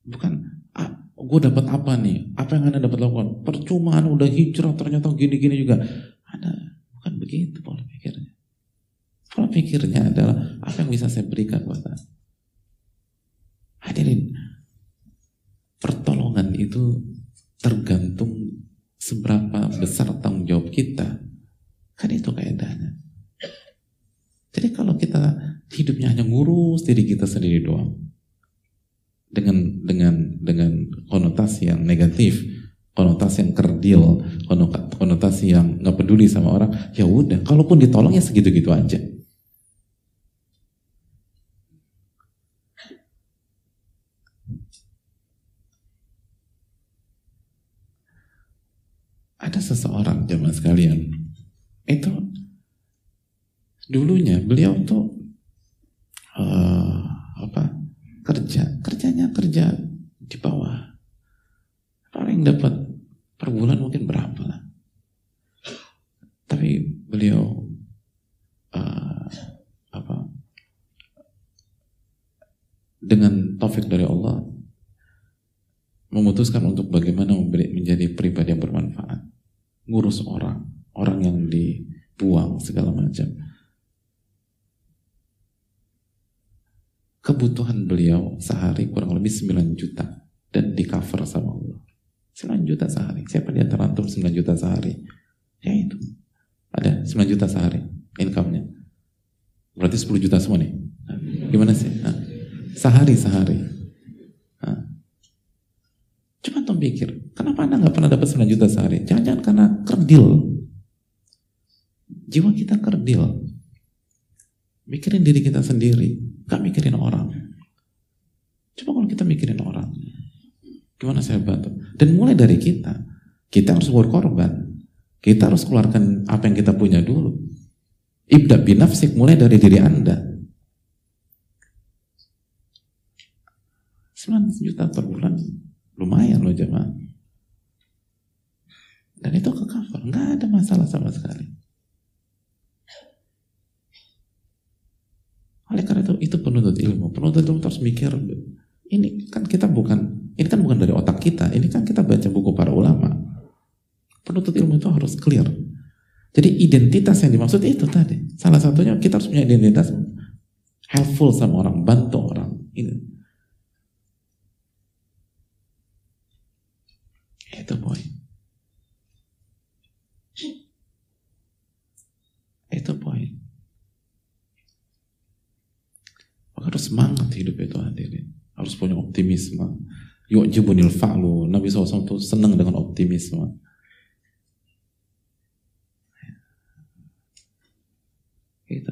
Bukan, ah, gue dapat apa nih? Apa yang anda dapat lakukan? Percuma, anda udah hijrah, ternyata gini-gini juga. Bukan begitu pola pikirnya. Pola pikirnya adalah apa yang bisa saya berikan buat Anda. Hadirin, pertolongan itu tergantung seberapa besar tanggung jawab kita. Kan itu kaidahnya. Jadi kalau kita hidupnya hanya ngurus diri kita sendiri doang, dengan dengan dengan konotasi yang negatif, konotasi yang kerdil, konotasi yang nggak peduli sama orang, ya udah, kalaupun ditolong ya segitu-gitu aja. Ada seseorang zaman sekalian, itu dulunya beliau tuh uh, apa kerja, kerjanya kerja di bawah. Orang yang dapat per bulan mungkin berapa lah. Tapi beliau uh, apa dengan taufik dari Allah memutuskan untuk bagaimana menjadi pribadi yang bermanfaat, ngurus orang, orang yang dibuang segala macam. Ke, kebutuhan beliau sehari kurang lebih 9 juta dan di cover sama Allah. 9 juta sehari. Siapa di antara antum 9 juta sehari? Ya itu. Ada 9 juta sehari income-nya. Berarti 10 juta semua nih. Nah, gimana sih? Nah, sehari sehari. Nah. Cuma antum pikir, kenapa anda nggak pernah dapat 9 juta sehari? Jangan-jangan karena kerdil. Jiwa kita kerdil. Mikirin diri kita sendiri, gak mikirin orang. Coba kalau kita mikirin orang, gimana saya bantu? Dan mulai dari kita, kita harus berkorban. Kita harus keluarkan apa yang kita punya dulu. Ibda binafsik mulai dari diri Anda. 9 juta per bulan lumayan loh jemaah. Dan itu ke cover, nggak ada masalah sama sekali. Oleh karena itu, itu penuntut ilmu. Penuntut ilmu harus mikir, ini kan kita bukan, ini kan bukan dari otak kita, ini kan kita baca buku para ulama. Penuntut ilmu itu harus clear. Jadi identitas yang dimaksud itu tadi. Salah satunya kita harus punya identitas helpful sama orang, bantu orang. Ini. Itu poin. Itu poin. Harus semangat hidup itu hadirin. Harus punya optimisme. Yuk jibunil fa'lu. Nabi SAW itu senang dengan optimisme. Itu.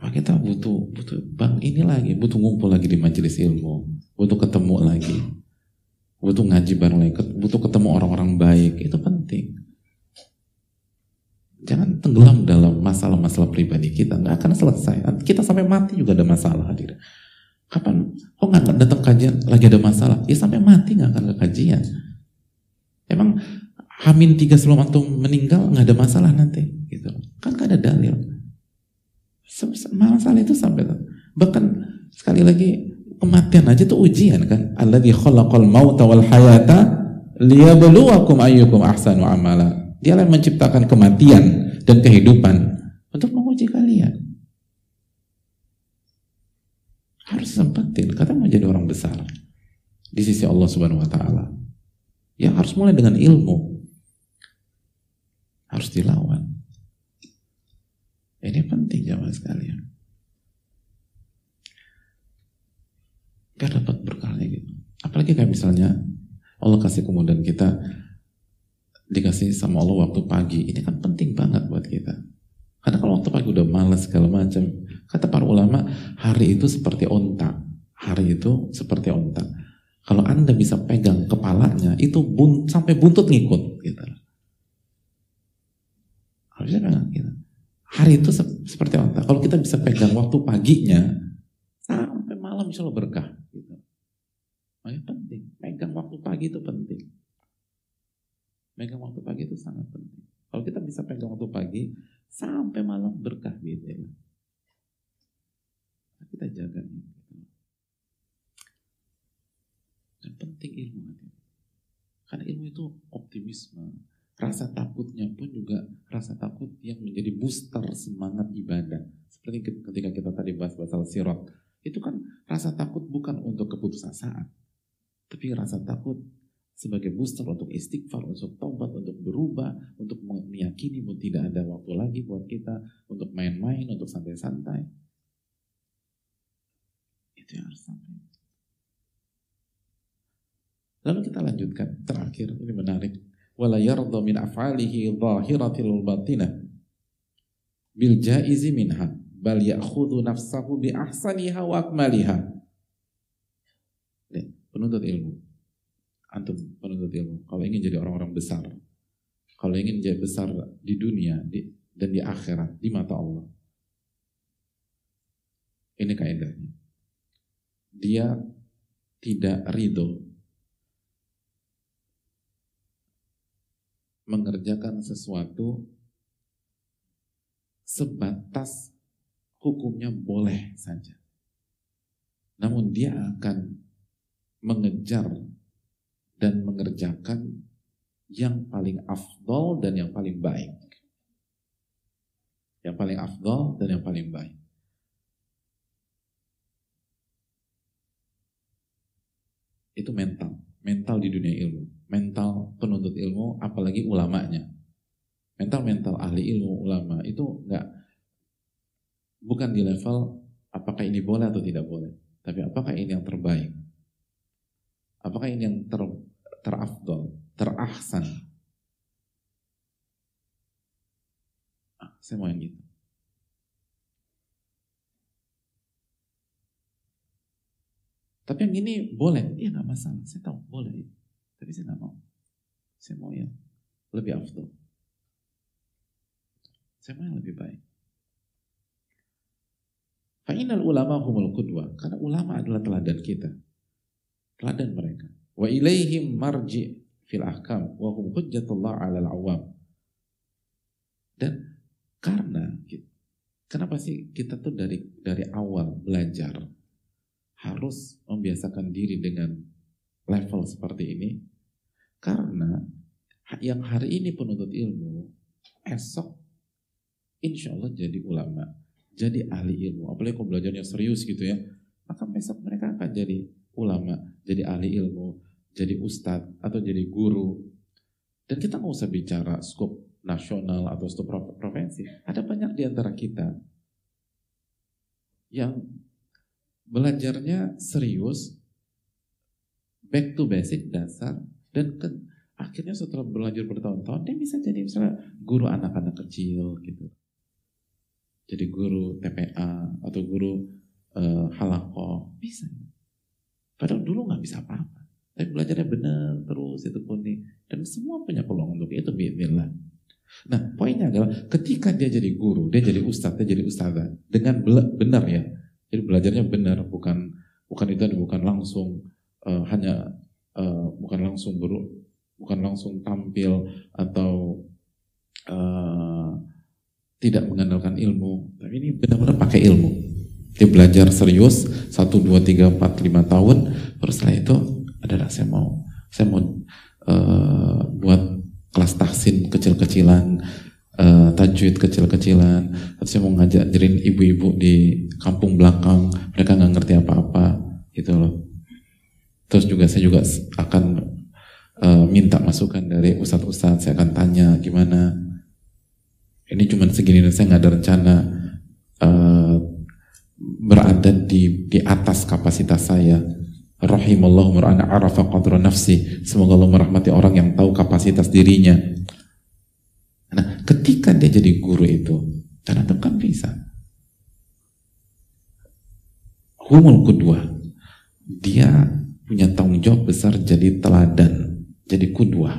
Maka kita butuh butuh bang ini lagi, butuh ngumpul lagi di majelis ilmu, butuh ketemu lagi, butuh ngaji bareng lagi, butuh ketemu orang-orang baik, itu penting. Jangan tenggelam dalam masalah-masalah pribadi kita, nggak akan selesai. Kita sampai mati juga ada masalah hadir. Kapan? Kok nggak datang kajian lagi ada masalah? Ya sampai mati nggak akan ke kajian. Emang Hamin tiga sebelum antum meninggal nggak ada masalah nanti, gitu. Kan nggak ada dalil. Masalah itu sampai bahkan sekali lagi kematian aja tuh ujian kan. Allah di khalaqal mauta wal hayata liyabluwakum ayyukum ahsanu amala. Dia yang menciptakan kematian dan kehidupan untuk menguji kalian. Harus sempetin, kata mau jadi orang besar di sisi Allah Subhanahu wa taala. Ya harus mulai dengan ilmu. Harus dilawan. Ini penting jamaah sekalian. Biar dapat berkahnya gitu. Apalagi kayak misalnya Allah kasih kemudahan kita dikasih sama Allah waktu pagi ini kan penting banget buat kita karena kalau waktu pagi udah malas segala macam kata para ulama hari itu seperti onta. Hari itu seperti onta. Kalau anda bisa pegang kepalanya itu bun, sampai buntut ngikut gitu. Harusnya pegang gitu. Hari itu se seperti onta. Kalau kita bisa pegang waktu paginya sampai malam insya Allah berkah gitu. Makanya penting. Pegang waktu pagi itu penting. Megang waktu pagi itu sangat penting. Kalau kita bisa pegang waktu pagi sampai malam berkah gitu. Kita jaga ini. Dan penting ilmu Karena ilmu itu optimisme. Rasa takutnya pun juga rasa takut yang menjadi booster semangat ibadah. Seperti ketika kita tadi bahas pasal sirat. Itu kan rasa takut bukan untuk keputusan saat. Tapi rasa takut sebagai booster untuk istighfar, untuk taubat, untuk berubah, untuk meyakini pun tidak ada waktu lagi buat kita untuk main-main, untuk santai-santai. Itu yang harus sampai. Lalu kita lanjutkan terakhir ini menarik. Wala yardha min af'alihi zahiratil batinah bil jaizi minha bal ya'khudhu nafsahu bi ahsaniha wa akmaliha. Penuntut ilmu antum penuntut ilmu kalau ingin jadi orang-orang besar kalau ingin jadi besar di dunia di, dan di akhirat di mata Allah ini kaidahnya dia tidak ridho mengerjakan sesuatu sebatas hukumnya boleh saja namun dia akan mengejar dan mengerjakan yang paling afdol dan yang paling baik. Yang paling afdol dan yang paling baik. Itu mental, mental di dunia ilmu, mental penuntut ilmu, apalagi ulamanya. Mental-mental ahli ilmu ulama itu nggak bukan di level apakah ini boleh atau tidak boleh, tapi apakah ini yang terbaik, apakah ini yang ter terafdol, terahsan. Ah, saya mau yang gitu. Tapi yang ini boleh, iya nggak masalah. Saya tahu boleh, tapi saya nggak mau. Saya mau yang lebih afdol. Saya mau yang lebih baik. Fa'inal ulama humul qudwa. Karena ulama adalah teladan kita. Teladan mereka. Wa ilaihim marji fil ahkam. Wa hum hujjatullah alal awam. Dan karena kenapa sih kita tuh dari dari awal belajar harus membiasakan diri dengan level seperti ini. Karena yang hari ini penuntut ilmu esok insya Allah jadi ulama jadi ahli ilmu. Apalagi kalau belajarnya serius gitu ya maka besok mereka akan jadi ulama jadi ahli ilmu jadi ustadz atau jadi guru. Dan kita nggak usah bicara skop nasional atau skop provinsi. Ada banyak di antara kita yang belajarnya serius, back to basic dasar, dan ke, akhirnya setelah belajar bertahun-tahun dia bisa jadi misalnya guru anak-anak kecil gitu. Jadi guru TPA atau guru uh, halako bisa. Padahal dulu nggak bisa apa-apa. Tapi belajarnya benar terus itu nih dan semua punya peluang untuk itu biarlah. Nah poinnya adalah ketika dia jadi guru, dia jadi ustadz, dia jadi ustadzah dengan benar ya jadi belajarnya benar, bukan bukan itu bukan langsung uh, hanya uh, bukan langsung beru, bukan langsung tampil atau uh, tidak mengandalkan ilmu, tapi ini benar-benar pakai ilmu. Dia belajar serius satu dua tiga empat lima tahun, terus setelah itu adalah saya mau saya mau uh, buat kelas tahsin kecil-kecilan uh, tajwid kecil-kecilan. Atau saya mau ngajak ngajarin ibu-ibu di kampung belakang mereka nggak ngerti apa-apa gitu loh. Terus juga saya juga akan uh, minta masukan dari ustadz-ustadz. Saya akan tanya gimana. Ini cuma segini dan saya nggak ada rencana uh, berada di di atas kapasitas saya. Rahimallahu mar'ana arafa qadra nafsi. Semoga Allah merahmati orang yang tahu kapasitas dirinya Nah, ketika dia jadi guru itu, itu kan bisa. Humul kedua, dia punya tanggung jawab besar jadi teladan, jadi kudua.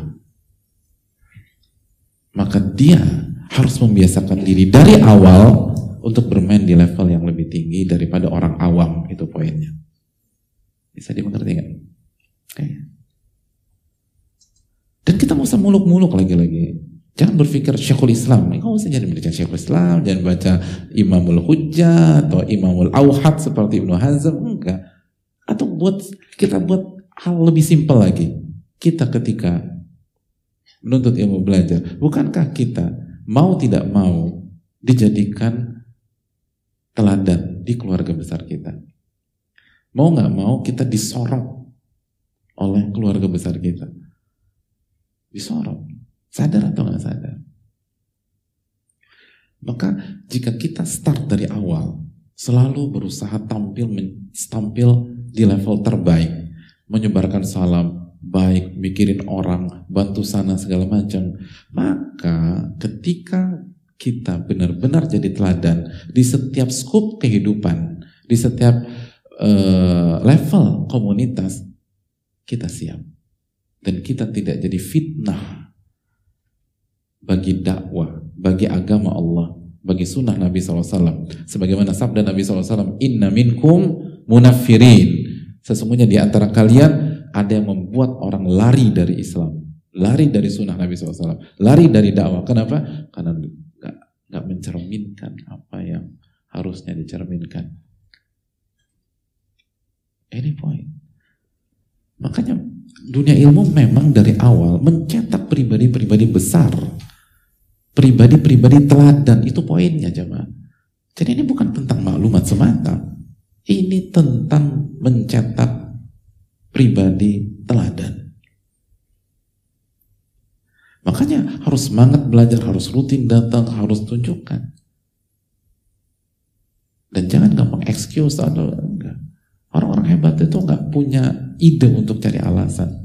Maka dia harus membiasakan diri dari awal untuk bermain di level yang lebih tinggi daripada orang awam, itu poinnya. Bisa dimengerti nggak? Oke. Dan kita mau usah muluk-muluk lagi-lagi. Jangan berpikir Syekhul Islam. Enggak usah jadi baca Syekhul Islam, jangan baca Imamul Hujjah atau Imamul Auhad seperti Ibnu Hazm, enggak. Atau buat kita buat hal lebih simpel lagi. Kita ketika menuntut ilmu belajar, bukankah kita mau tidak mau dijadikan teladan di keluarga besar kita? Mau nggak mau kita disorot oleh keluarga besar kita. Disorot. Sadar atau nggak sadar? Maka jika kita start dari awal, selalu berusaha tampil tampil di level terbaik, menyebarkan salam baik, mikirin orang, bantu sana segala macam, maka ketika kita benar-benar jadi teladan di setiap skop kehidupan, di setiap uh, level komunitas, kita siap. Dan kita tidak jadi fitnah bagi dakwah, bagi agama Allah, bagi sunnah Nabi SAW. Sebagaimana sabda Nabi SAW, Inna minkum munafirin. Sesungguhnya di antara kalian ada yang membuat orang lari dari Islam. Lari dari sunnah Nabi SAW. Lari dari dakwah. Kenapa? Karena gak, gak mencerminkan apa yang harusnya dicerminkan. Ini poin. Makanya dunia ilmu memang dari awal mencetak pribadi-pribadi besar pribadi-pribadi teladan itu poinnya jemaah. Jadi ini bukan tentang maklumat semata. Ini tentang mencetak pribadi teladan. Makanya harus semangat belajar, harus rutin datang, harus tunjukkan. Dan jangan gampang excuse atau enggak. Orang-orang hebat itu nggak punya ide untuk cari alasan.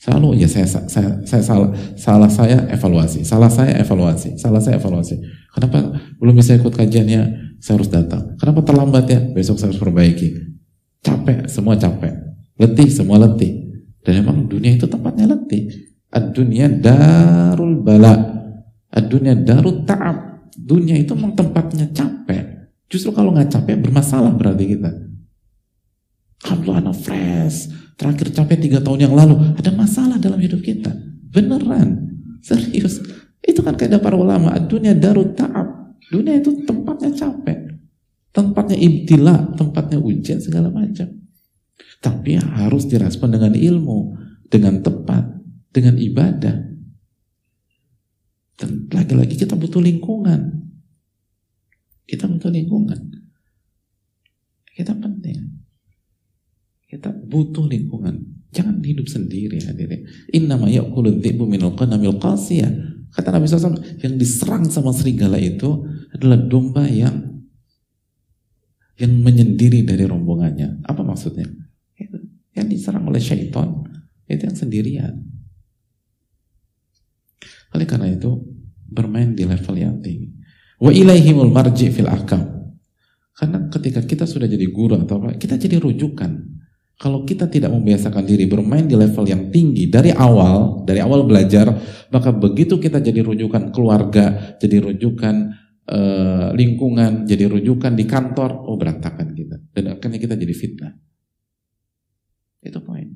Selalu ya saya, saya, saya salah, salah saya evaluasi, salah saya evaluasi, salah saya evaluasi. Kenapa belum bisa ikut kajiannya? Saya harus datang. Kenapa terlambat ya? Besok saya harus perbaiki. Capek, semua capek. Letih, semua letih. Dan memang dunia itu tempatnya letih. Ad-dunia darul bala. Ad-dunia darul ta'ab. Dunia itu memang tempatnya capek. Justru kalau nggak capek bermasalah berarti kita. Kalau anak fresh, terakhir capek tiga tahun yang lalu, ada masalah dalam hidup kita. Beneran, serius. Itu kan kayak para ulama, dunia darut ta'ab. Dunia itu tempatnya capek. Tempatnya ibtila, tempatnya ujian segala macam. Tapi harus direspon dengan ilmu, dengan tepat, dengan ibadah. Dan lagi-lagi kita butuh lingkungan. Kita butuh lingkungan. Kita penting. Kita butuh lingkungan. Jangan hidup sendiri hadirin. Innama ya'kulun dhi'bu minal qanamil qasiyah. Kata Nabi SAW, yang diserang sama serigala itu adalah domba yang yang menyendiri dari rombongannya. Apa maksudnya? yang diserang oleh syaitan itu yang sendirian. Oleh karena itu bermain di level yang tinggi. Wa ilaihimul marji fil akam. Karena ketika kita sudah jadi guru atau apa, kita jadi rujukan. Kalau kita tidak membiasakan diri bermain di level yang tinggi dari awal, dari awal belajar, maka begitu kita jadi rujukan keluarga, jadi rujukan e, lingkungan, jadi rujukan di kantor, oh berantakan kita. Dan akhirnya kita jadi fitnah. Itu poin.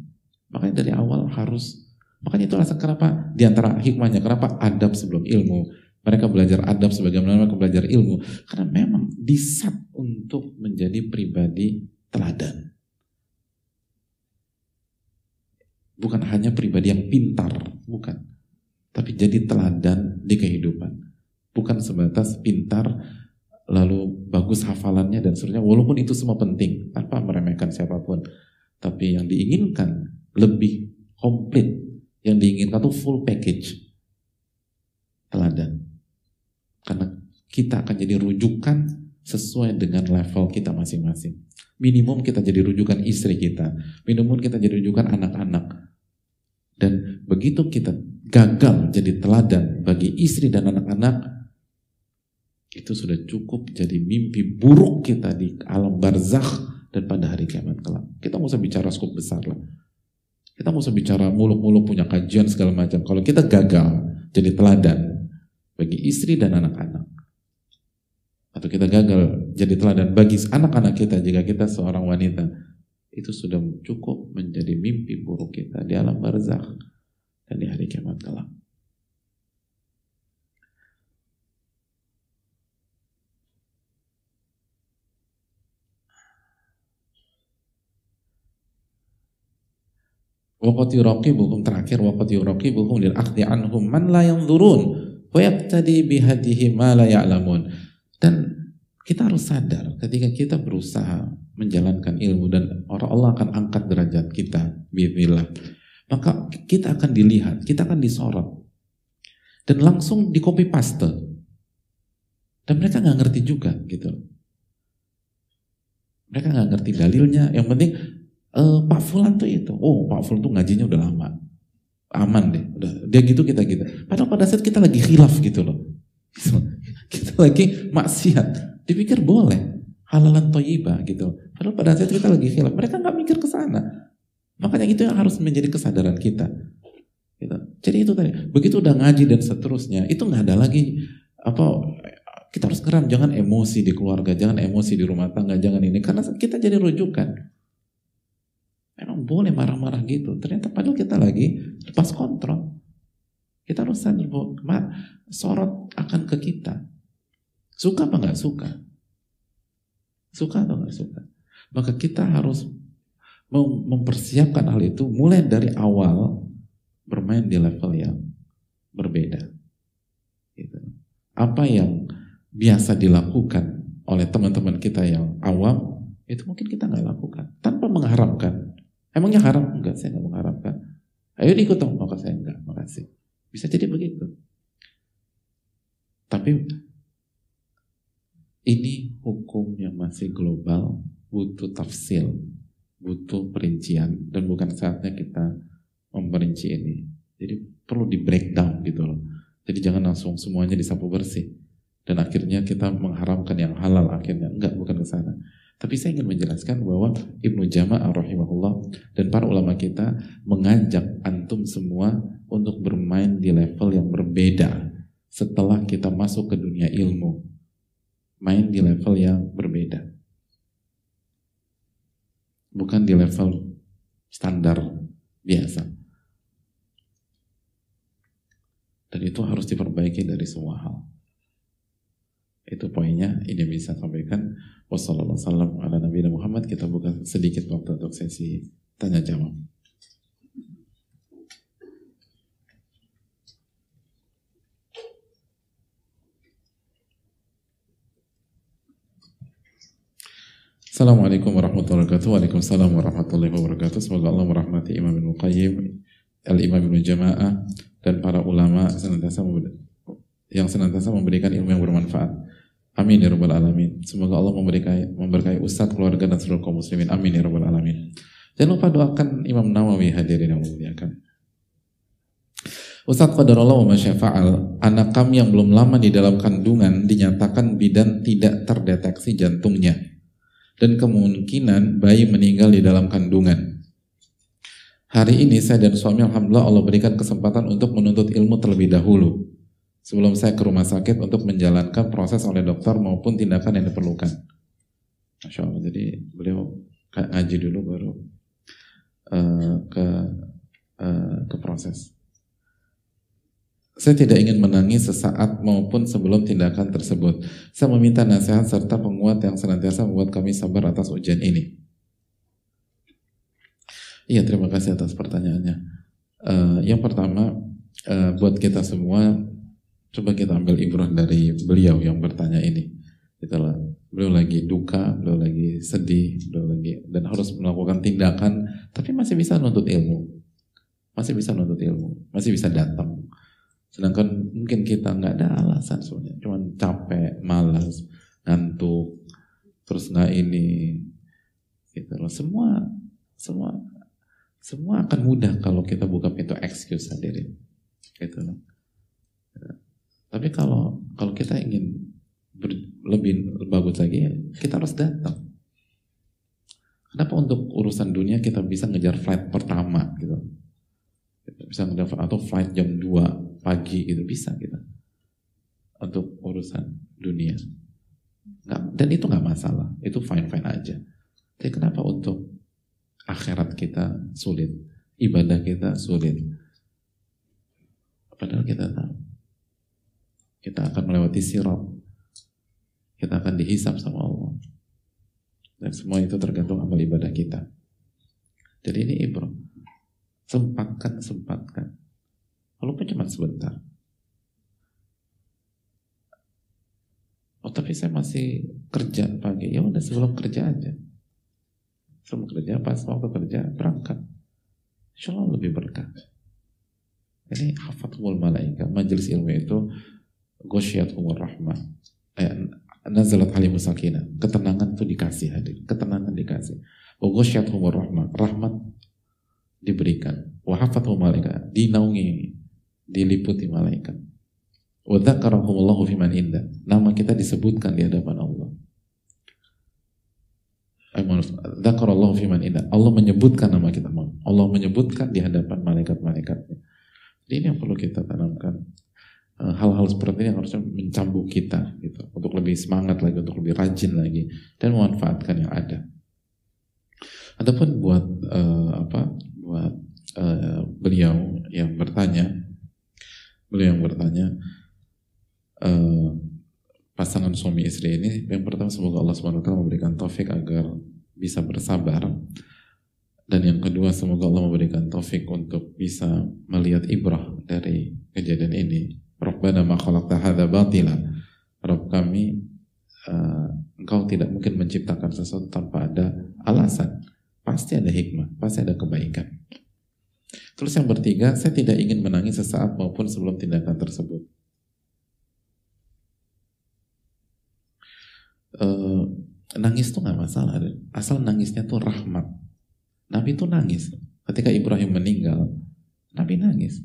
Makanya dari awal harus, makanya itu alasan kenapa di antara hikmahnya, kenapa adab sebelum ilmu. Mereka belajar adab sebagaimana mereka belajar ilmu. Karena memang disat untuk menjadi pribadi teladan. Bukan hanya pribadi yang pintar, bukan. Tapi jadi teladan di kehidupan. Bukan sebatas pintar, lalu bagus hafalannya dan seterusnya. Walaupun itu semua penting, tanpa meremehkan siapa pun. Tapi yang diinginkan lebih komplit. Yang diinginkan itu full package. Teladan. Karena kita akan jadi rujukan sesuai dengan level kita masing-masing. Minimum kita jadi rujukan istri kita. Minimum kita jadi rujukan anak-anak. Dan begitu kita gagal jadi teladan bagi istri dan anak-anak, itu sudah cukup jadi mimpi buruk kita di alam barzakh dan pada hari kiamat kelak. Kita nggak usah bicara skop besar lah. Kita nggak usah bicara muluk-muluk punya kajian segala macam. Kalau kita gagal jadi teladan bagi istri dan anak-anak, atau kita gagal jadi teladan bagi anak-anak kita jika kita seorang wanita itu sudah cukup menjadi mimpi buruk kita di alam barzakh dan di hari kiamat kelak. Waqat yuraqibuhum terakhir waqat yuraqibuhum lil akhdi anhum man la yanzurun wa yaqtadi bihadihi ma la ya'lamun. Dan kita harus sadar ketika kita berusaha menjalankan ilmu dan orang Allah akan angkat derajat kita bismillah. Maka kita akan dilihat, kita akan disorot. Dan langsung di copy paste. Dan mereka nggak ngerti juga gitu. Mereka nggak ngerti dalilnya. Yang penting uh, Pak Fulan tuh itu. Oh Pak Fulan tuh ngajinya udah lama. Aman deh. Udah dia gitu kita gitu. Padahal pada saat kita lagi khilaf gitu loh. Kita lagi maksiat dipikir boleh halalan toyiba gitu. Padahal pada saat kita lagi khilaf, mereka nggak mikir ke sana. Makanya itu yang harus menjadi kesadaran kita. Gitu. Jadi itu tadi, begitu udah ngaji dan seterusnya, itu nggak ada lagi apa kita harus keram, jangan emosi di keluarga, jangan emosi di rumah tangga, jangan ini, karena kita jadi rujukan. Memang boleh marah-marah gitu, ternyata padahal kita lagi lepas kontrol. Kita harus sadar bahwa sorot akan ke kita. Suka apa nggak suka? Suka atau nggak suka? Maka kita harus mempersiapkan hal itu mulai dari awal bermain di level yang berbeda. Gitu. Apa yang biasa dilakukan oleh teman-teman kita yang awam itu mungkin kita nggak lakukan tanpa mengharapkan Emangnya haram? Enggak, saya nggak mengharapkan. Ayo ikut dong, maka saya enggak, makasih. Bisa jadi begitu. Tapi ini hukum yang masih global, butuh tafsir, butuh perincian, dan bukan saatnya kita memperinci ini. Jadi perlu di breakdown gitu loh. Jadi jangan langsung semuanya disapu bersih. Dan akhirnya kita mengharamkan yang halal akhirnya. Enggak, bukan ke sana. Tapi saya ingin menjelaskan bahwa Ibnu Jama'ah rahimahullah dan para ulama kita mengajak antum semua untuk bermain di level yang berbeda setelah kita masuk ke dunia ilmu. Main di level yang berbeda. Bukan di level standar biasa. Dan itu harus diperbaiki dari semua hal. Itu poinnya, ini bisa sampaikan. Wassalamualaikum warahmatullahi Muhammad. Kita buka sedikit waktu untuk sesi tanya jawab. Assalamualaikum warahmatullahi wabarakatuh. Waalaikumsalam warahmatullahi wabarakatuh. Semoga Allah merahmati Imam Ibn Qayyim, Al-Imam Ibn Jama'ah, dan para ulama senantiasa yang senantiasa memberikan ilmu yang bermanfaat. Amin ya rabbal alamin. Semoga Allah memberkahi memberkahi ustadz, keluarga dan seluruh kaum muslimin. Amin ya rabbal alamin. Jangan lupa doakan Imam Nawawi hadirin yang memuliakan. Ustadz Qadarullah wa masyafa'al, anak kami yang belum lama di dalam kandungan dinyatakan bidan tidak terdeteksi jantungnya. Dan kemungkinan bayi meninggal di dalam kandungan. Hari ini saya dan suami Alhamdulillah Allah berikan kesempatan untuk menuntut ilmu terlebih dahulu sebelum saya ke rumah sakit untuk menjalankan proses oleh dokter maupun tindakan yang diperlukan. Masya Allah, jadi beliau ngaji dulu baru uh, ke uh, ke proses. Saya tidak ingin menangis sesaat maupun sebelum tindakan tersebut. Saya meminta nasihat serta penguat yang senantiasa membuat kami sabar atas ujian ini. Iya, terima kasih atas pertanyaannya. Uh, yang pertama, uh, buat kita semua Coba kita ambil ibrah dari beliau yang bertanya ini. Itulah beliau lagi duka, beliau lagi sedih, beliau lagi dan harus melakukan tindakan, tapi masih bisa nuntut ilmu, masih bisa nuntut ilmu, masih bisa datang. Sedangkan mungkin kita nggak ada alasan sebenarnya, cuma capek, malas, ngantuk, terus nggak ini, gitu loh. Semua, semua, semua akan mudah kalau kita buka pintu excuse hadirin, gitu loh. Tapi kalau kalau kita ingin ber, lebih bagus lagi, ya kita harus datang. Kenapa untuk urusan dunia kita bisa ngejar flight pertama gitu? Bisa ngejar atau flight jam 2 pagi gitu bisa kita untuk urusan dunia. Nggak, dan itu nggak masalah, itu fine fine aja. Tapi kenapa untuk akhirat kita sulit, ibadah kita sulit? Padahal kita tahu kita akan melewati sirat. Kita akan dihisap sama Allah. Dan semua itu tergantung amal ibadah kita. Jadi ini ibrah. Sempatkan, sempatkan. Walaupun cuma sebentar. Oh tapi saya masih kerja pagi. Ya udah sebelum kerja aja. Sebelum kerja, pas waktu kerja, berangkat. Insya Allah lebih berkah. Ini hafatul malaika. Majelis ilmu itu umur rahmah. Eh, nazalat halim sakinah. Ketenangan itu dikasih hadir. Ketenangan dikasih. Wa umur rahmah. Rahmat diberikan. Wa hafathum malaikat. Dinaungi. Diliputi malaikat. Wa dzakarahumullahu fiman indah. Nama kita disebutkan di hadapan Allah. Dzakarallahu fiman indah. Allah menyebutkan nama kita. Allah menyebutkan di hadapan malaikat-malaikatnya. Jadi ini yang perlu kita tanamkan Eh, hal-hal seperti ini yang harusnya mencambuk kita gitu untuk lebih semangat lagi untuk lebih rajin lagi dan memanfaatkan yang ada ataupun buat uh, apa buat uh, beliau yang bertanya beliau yang bertanya uh, pasangan suami istri ini yang pertama semoga Allah swt memberikan taufik agar bisa bersabar dan yang kedua semoga Allah memberikan taufik untuk bisa melihat ibrah dari kejadian ini Rabbana ma khalaqta batila. Rabb kami uh, engkau tidak mungkin menciptakan sesuatu tanpa ada alasan. Pasti ada hikmah, pasti ada kebaikan. Terus yang bertiga, saya tidak ingin menangis sesaat maupun sebelum tindakan tersebut. Uh, nangis tuh nggak masalah, asal nangisnya tuh rahmat. Nabi tuh nangis. Ketika Ibrahim meninggal, Nabi nangis.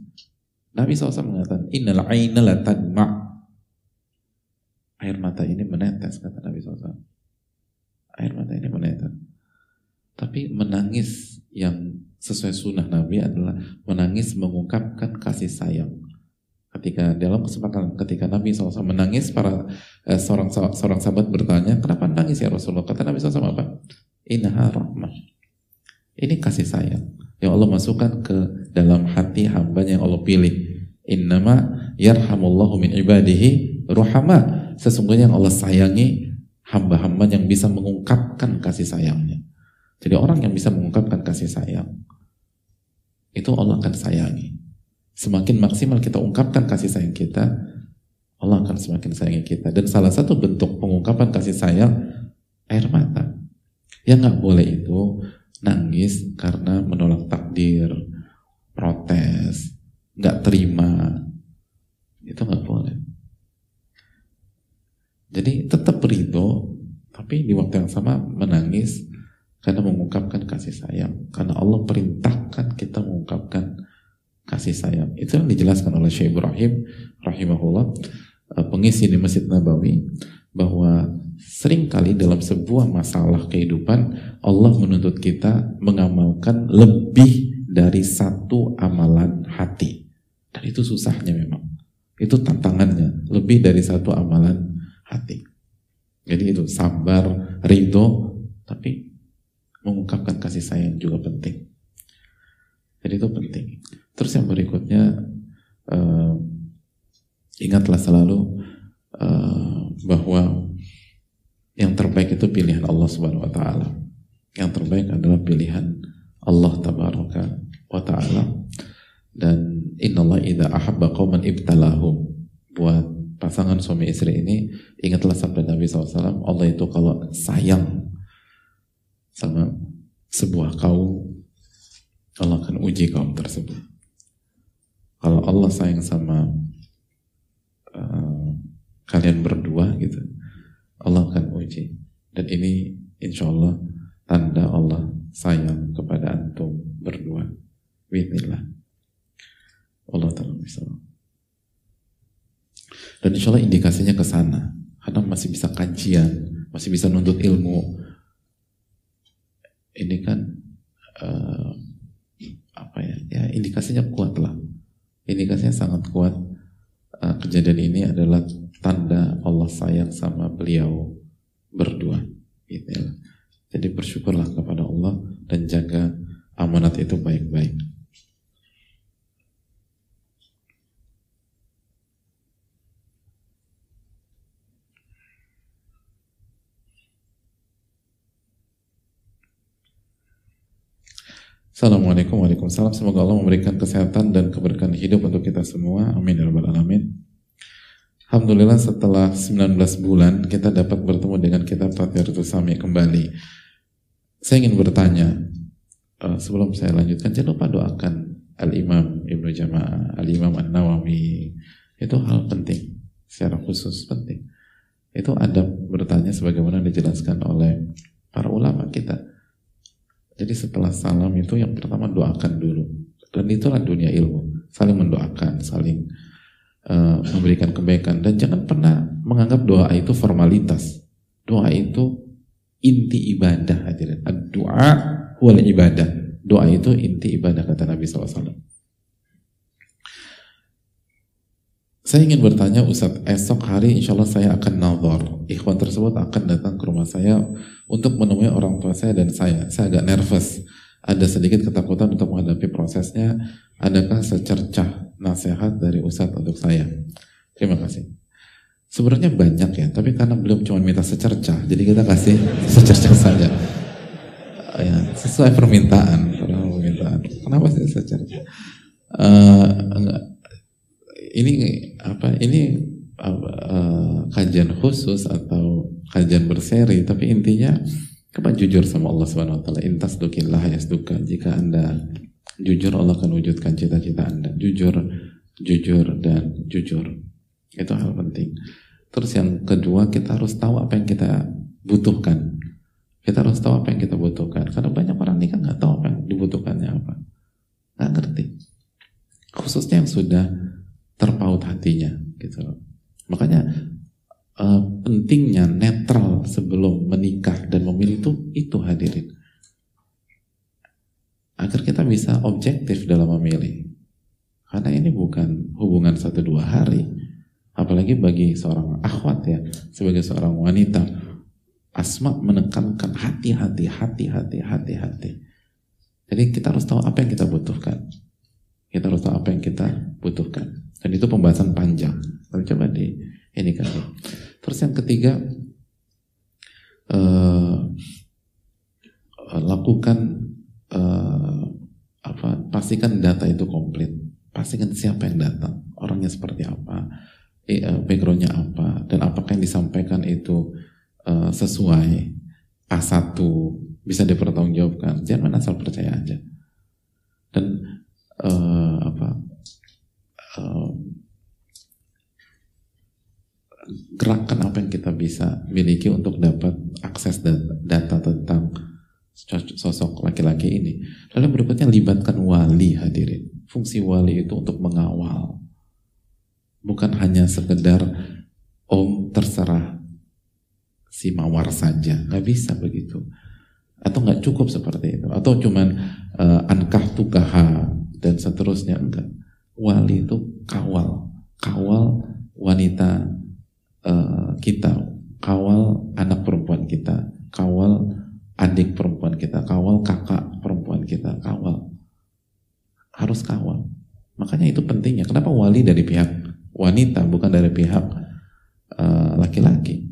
Nabi SAW mengatakan, Innal aina la Air mata ini menetes, kata Nabi SAW. Air mata ini menetes. Tapi menangis yang sesuai sunnah Nabi adalah menangis mengungkapkan kasih sayang. Ketika dalam kesempatan ketika Nabi SAW menangis, para eh, seorang seorang sahabat bertanya, kenapa nangis ya Rasulullah? Kata Nabi SAW apa? Innaha rahmah. Ini kasih sayang yang Allah masukkan ke dalam hati hamba yang Allah pilih. Innama yarhamullahu min ibadihi ruhama. Sesungguhnya yang Allah sayangi hamba-hamba yang bisa mengungkapkan kasih sayangnya. Jadi orang yang bisa mengungkapkan kasih sayang, itu Allah akan sayangi. Semakin maksimal kita ungkapkan kasih sayang kita, Allah akan semakin sayangi kita. Dan salah satu bentuk pengungkapan kasih sayang, air mata. Yang nggak boleh itu nangis karena menolak takdir, protes, nggak terima. Itu nggak boleh. Jadi tetap ridho, tapi di waktu yang sama menangis karena mengungkapkan kasih sayang. Karena Allah perintahkan kita mengungkapkan kasih sayang. Itu yang dijelaskan oleh Syekh Ibrahim rahimahullah eh, pengisi di Masjid Nabawi bahwa sering kali dalam sebuah masalah kehidupan Allah menuntut kita mengamalkan lebih dari satu amalan hati. Dan itu susahnya memang. Itu tantangannya, lebih dari satu amalan hati. Jadi itu sabar, ridho, tapi mengungkapkan kasih sayang juga penting. Jadi itu penting. Terus yang berikutnya uh, ingatlah selalu uh, bahwa yang terbaik itu pilihan Allah Subhanahu wa taala. Yang terbaik adalah pilihan Allah tabaraka wa taala. Dan innallaha idza ahabba qauman ibtalahum. Buat pasangan suami istri ini ingatlah sabda Nabi SAW Allah itu kalau sayang sama sebuah kaum Allah akan uji kaum tersebut. Kalau Allah sayang sama uh, kalian berdua gitu Allah akan uji. Dan ini insya Allah tanda Allah sayang kepada antum berdua. Bismillah. Allah Ta'ala dan insya Allah indikasinya ke sana. Karena masih bisa kajian masih bisa nuntut ilmu ini kan uh, apa ya, ya indikasinya kuat lah. Indikasinya sangat kuat. Uh, kejadian ini adalah tanda Allah sayang sama beliau berdua. Gitu ya. Jadi bersyukurlah kepada Allah dan jaga amanat itu baik-baik. Assalamualaikum warahmatullahi Semoga Allah memberikan kesehatan dan keberkahan hidup untuk kita semua. Amin ya alamin. Alhamdulillah setelah 19 bulan kita dapat bertemu dengan kitab Tathiratus Sami kembali. Saya ingin bertanya uh, sebelum saya lanjutkan jangan lupa doakan Al-Imam Ibnu Jamaah, Al-Imam An-Nawawi. Itu hal penting, secara khusus penting. Itu ada bertanya sebagaimana dijelaskan oleh para ulama kita jadi setelah salam itu yang pertama doakan dulu. Dan itulah dunia ilmu. Saling mendoakan, saling uh, memberikan kebaikan. Dan jangan pernah menganggap doa itu formalitas. Doa itu inti ibadah hadirin. Doa wal ibadah. Doa itu inti ibadah kata Nabi SAW. Saya ingin bertanya Ustadz, esok hari insya Allah saya akan nazar. Ikhwan tersebut akan datang ke rumah saya untuk menemui orang tua saya dan saya. Saya agak nervous. Ada sedikit ketakutan untuk menghadapi prosesnya. Adakah secercah nasihat dari Ustadz untuk saya? Terima kasih. Sebenarnya banyak ya, tapi karena belum cuma minta secercah, jadi kita kasih [laughs] secercah saja. Ya, sesuai permintaan, permintaan. Kenapa sih secercah? Uh, enggak ini apa ini uh, kajian khusus atau kajian berseri tapi intinya Coba jujur sama Allah Subhanahu wa taala. Intas dukillah yasduka. Jika Anda jujur Allah akan wujudkan cita-cita Anda. Jujur, jujur dan jujur. Itu hal penting. Terus yang kedua kita harus tahu apa yang kita butuhkan. Kita harus tahu apa yang kita butuhkan. Karena banyak orang ini kan nggak tahu apa yang dibutuhkannya apa. Nggak ngerti. Khususnya yang sudah terpaut hatinya gitu. Makanya uh, pentingnya netral sebelum menikah dan memilih itu itu hadirin. Agar kita bisa objektif dalam memilih. Karena ini bukan hubungan satu dua hari. Apalagi bagi seorang akhwat ya sebagai seorang wanita. Asma menekankan hati-hati hati-hati hati-hati jadi kita harus tahu apa yang kita butuhkan. Kita harus tahu apa yang kita butuhkan dan itu pembahasan panjang tapi coba di ini kan Terus yang ketiga uh, lakukan uh, apa? Pastikan data itu komplit. Pastikan siapa yang datang, orangnya seperti apa, backgroundnya apa, dan apakah yang disampaikan itu uh, sesuai A1 bisa dipertanggungjawabkan. Jangan asal percaya aja. Dan uh, apa? Gerakan apa yang kita bisa miliki untuk dapat akses data tentang sosok laki-laki ini. Lalu berikutnya libatkan wali hadirin. Fungsi wali itu untuk mengawal. Bukan hanya sekedar om terserah si mawar saja. Nggak bisa begitu. Atau nggak cukup seperti itu. Atau cuman uh, ankah tukaha dan seterusnya. Enggak. Wali itu kawal. Kawal wanita uh, kita, kawal anak perempuan kita, kawal adik perempuan kita, kawal kakak perempuan kita, kawal. Harus kawal. Makanya itu pentingnya. Kenapa wali dari pihak wanita bukan dari pihak eh, laki-laki? Uh,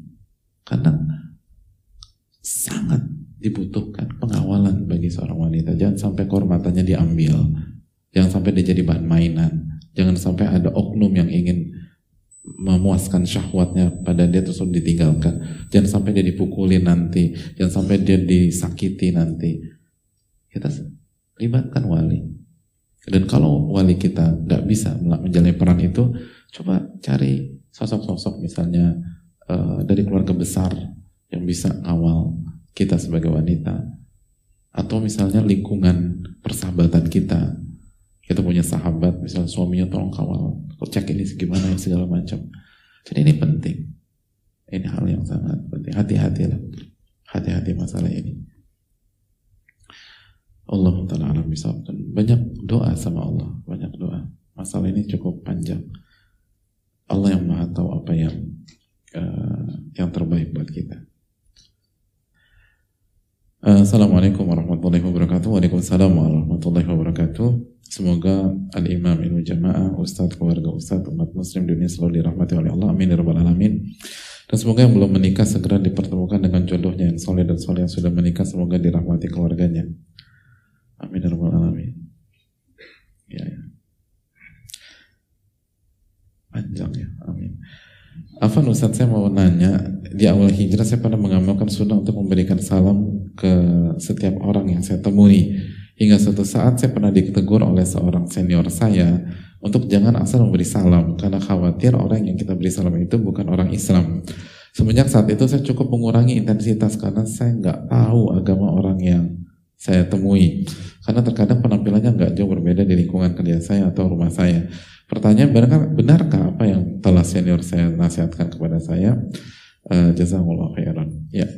Karena sangat dibutuhkan pengawalan bagi seorang wanita. Jangan sampai kehormatannya diambil. Jangan sampai dia jadi bahan mainan. Jangan sampai ada oknum yang ingin memuaskan syahwatnya pada dia terus ditinggalkan. Jangan sampai dia dipukulin nanti, jangan sampai dia disakiti nanti. Kita libatkan wali. Dan kalau wali kita nggak bisa menjalani peran itu, coba cari sosok-sosok misalnya uh, dari keluarga besar yang bisa awal kita sebagai wanita, atau misalnya lingkungan persahabatan kita kita punya sahabat misalnya suaminya tolong kawal cek ini segimana ya segala macam. Jadi ini penting. Ini hal yang sangat penting. Hati-hati lah. Hati-hati masalah ini. Allah taala alam bisa banyak doa sama Allah. Banyak doa. Masalah ini cukup panjang. Allah yang maha tahu apa yang uh, yang terbaik buat kita. Assalamualaikum warahmatullahi wabarakatuh. Waalaikumsalam warahmatullahi wabarakatuh Semoga Al-Imam Ilmu Jamaah, Ustadz, keluarga Ustadz, umat muslim dunia selalu dirahmati oleh Allah. Amin. Ya Rabbal Alamin. Dan semoga yang belum menikah segera dipertemukan dengan jodohnya yang soleh dan soleh yang sudah menikah. Semoga dirahmati keluarganya. Amin. Ya Rabbal Alamin. Ya, ya. Panjang ya. Amin. Afan Ustadz saya mau nanya Di awal hijrah saya pernah mengamalkan sunnah Untuk memberikan salam ke setiap orang yang saya temui Hingga suatu saat saya pernah ditegur oleh seorang senior saya untuk jangan asal memberi salam karena khawatir orang yang kita beri salam itu bukan orang Islam. Semenjak saat itu saya cukup mengurangi intensitas karena saya nggak tahu agama orang yang saya temui. Karena terkadang penampilannya nggak jauh berbeda di lingkungan kerja saya atau rumah saya. Pertanyaan benarkah, benarkah apa yang telah senior saya nasihatkan kepada saya? Uh, Jazakumullah khairan. Ya.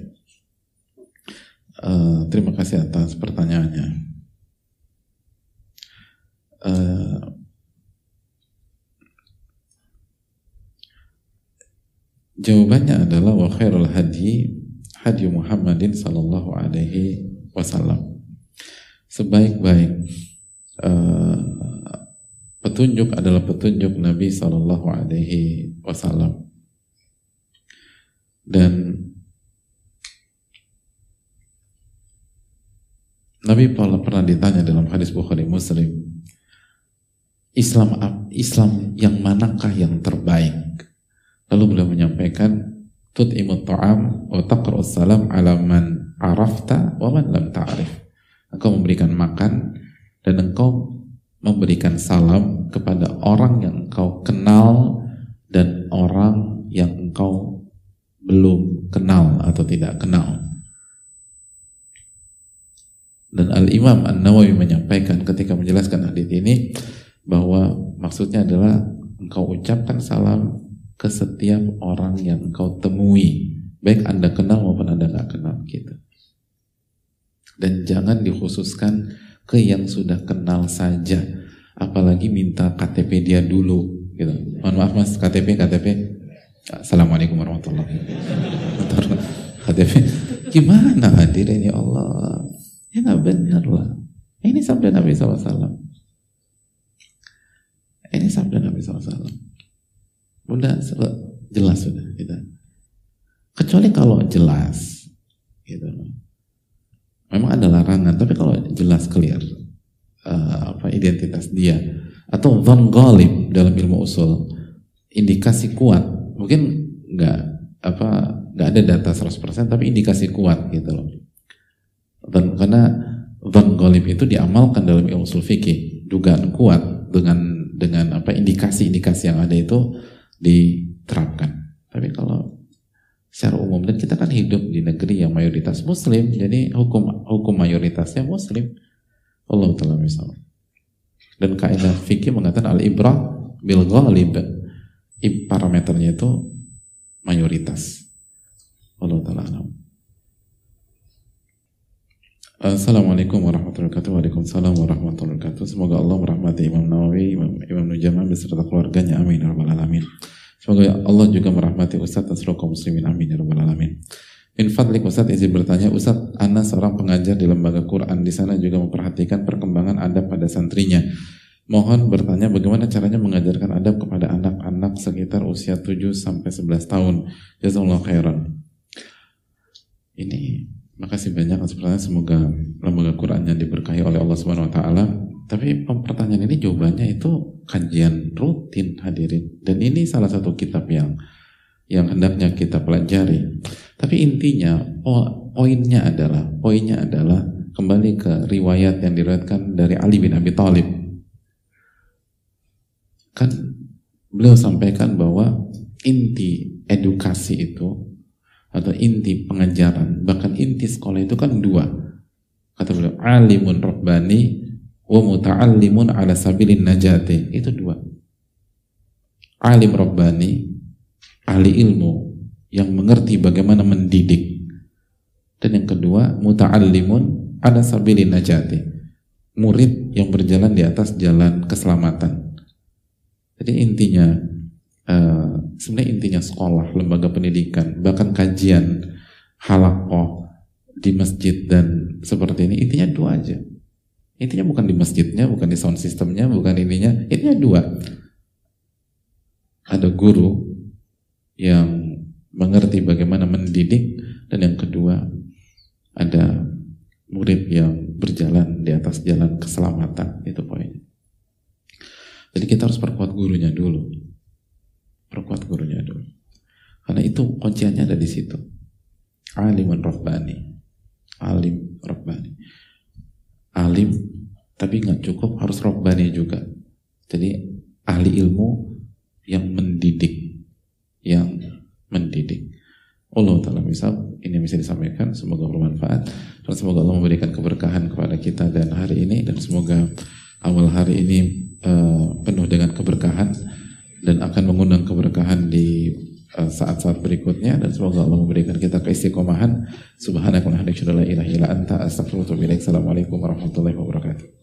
Uh, terima kasih atas pertanyaannya. Uh, jawabannya adalah wa khairul hadi hadi Muhammadin sallallahu alaihi wasallam. Sebaik-baik uh, petunjuk adalah petunjuk Nabi sallallahu alaihi wasallam. Dan Nabi pernah ditanya dalam hadis Bukhari Muslim Islam Islam yang manakah yang terbaik? Lalu beliau menyampaikan tut imut ta'am wa taqra'us salam ala man arafta wa man lam ta'rif. Engkau memberikan makan dan engkau memberikan salam kepada orang yang engkau kenal dan orang yang engkau belum kenal atau tidak kenal. Dan Al-Imam An-Nawawi menyampaikan ketika menjelaskan hadis ini bahwa maksudnya adalah engkau ucapkan salam ke setiap orang yang engkau temui, baik Anda kenal maupun Anda nggak kenal gitu. Dan jangan dikhususkan ke yang sudah kenal saja, apalagi minta KTP dia dulu gitu. Mohon maaf Mas, KTP KTP. Assalamualaikum warahmatullahi wabarakatuh. KTP gimana hadirin ya Allah Ya nggak benar lah. Ini sabda Nabi SAW. Ini sabda Nabi SAW. Udah jelas sudah gitu. Kecuali kalau jelas, gitu Memang ada larangan, tapi kalau jelas clear uh, apa identitas dia atau von golib dalam ilmu usul indikasi kuat mungkin nggak apa nggak ada data 100% tapi indikasi kuat gitu loh dan karena Van golib itu diamalkan dalam ilmu usul fikih dugaan kuat dengan dengan apa indikasi-indikasi yang ada itu diterapkan. Tapi kalau secara umum dan kita kan hidup di negeri yang mayoritas muslim jadi hukum hukum mayoritasnya muslim. Allah taala misal dan kaidah fikih mengatakan al ibrah bil ghalib. Parameternya itu mayoritas. Allah taala Assalamualaikum warahmatullahi wabarakatuh. Waalaikumsalam warahmatullahi wabarakatuh. Semoga Allah merahmati Imam Nawawi, Imam, Imam Nujamah beserta keluarganya. Amin. Ya Rabbal Alamin. Semoga Allah juga merahmati Ustaz dan seluruh kaum muslimin. Amin. Ya Rabbal Alamin. Min fadlik Ustaz izin bertanya, Ustaz Ana seorang pengajar di lembaga Quran di sana juga memperhatikan perkembangan adab pada santrinya. Mohon bertanya bagaimana caranya mengajarkan adab kepada anak-anak sekitar usia 7 sampai 11 tahun. Jazakallahu khairan. Ini Makasih banyak atas pertanyaan. Semoga lembaga Qurannya diberkahi oleh Allah Subhanahu Wa Taala. Tapi pertanyaan ini jawabannya itu kajian rutin hadirin. Dan ini salah satu kitab yang yang hendaknya kita pelajari. Tapi intinya, poinnya adalah, poinnya adalah kembali ke riwayat yang diriwayatkan dari Ali bin Abi Thalib. Kan beliau sampaikan bahwa inti edukasi itu atau inti pengajaran bahkan inti sekolah itu kan dua. Kata beliau alimun rabbani wa muta'allimun ala sabilin najati. Itu dua. Alim rabbani ahli ilmu yang mengerti bagaimana mendidik. Dan yang kedua muta'allimun ala sabilin najati. Murid yang berjalan di atas jalan keselamatan. Jadi intinya uh, sebenarnya intinya sekolah, lembaga pendidikan, bahkan kajian halakoh di masjid dan seperti ini intinya dua aja. Intinya bukan di masjidnya, bukan di sound systemnya, bukan ininya. Intinya dua. Ada guru yang mengerti bagaimana mendidik dan yang kedua ada murid yang berjalan di atas jalan keselamatan itu poinnya. Jadi kita harus perkuat gurunya dulu perkuat gurunya dulu karena itu kunciannya ada di situ. Alimun rabbani. Alim rabbani. Alim tapi nggak cukup harus rabbani juga. Jadi ahli ilmu yang mendidik. Yang mendidik. Allah Ta'ala misal ini bisa disampaikan semoga bermanfaat. Dan semoga Allah memberikan keberkahan kepada kita dan hari ini. Dan semoga awal hari ini uh, penuh dengan keberkahan dan akan mengundang keberkahan di eh, saat-saat berikutnya. Dan semoga Allah memberikan kita keistiqomahan. Subhanakallahumma wa bihamdika la ilaha illa anta astaghfiruka wa atubu ilaik. Warahmatullahi wabarakatuh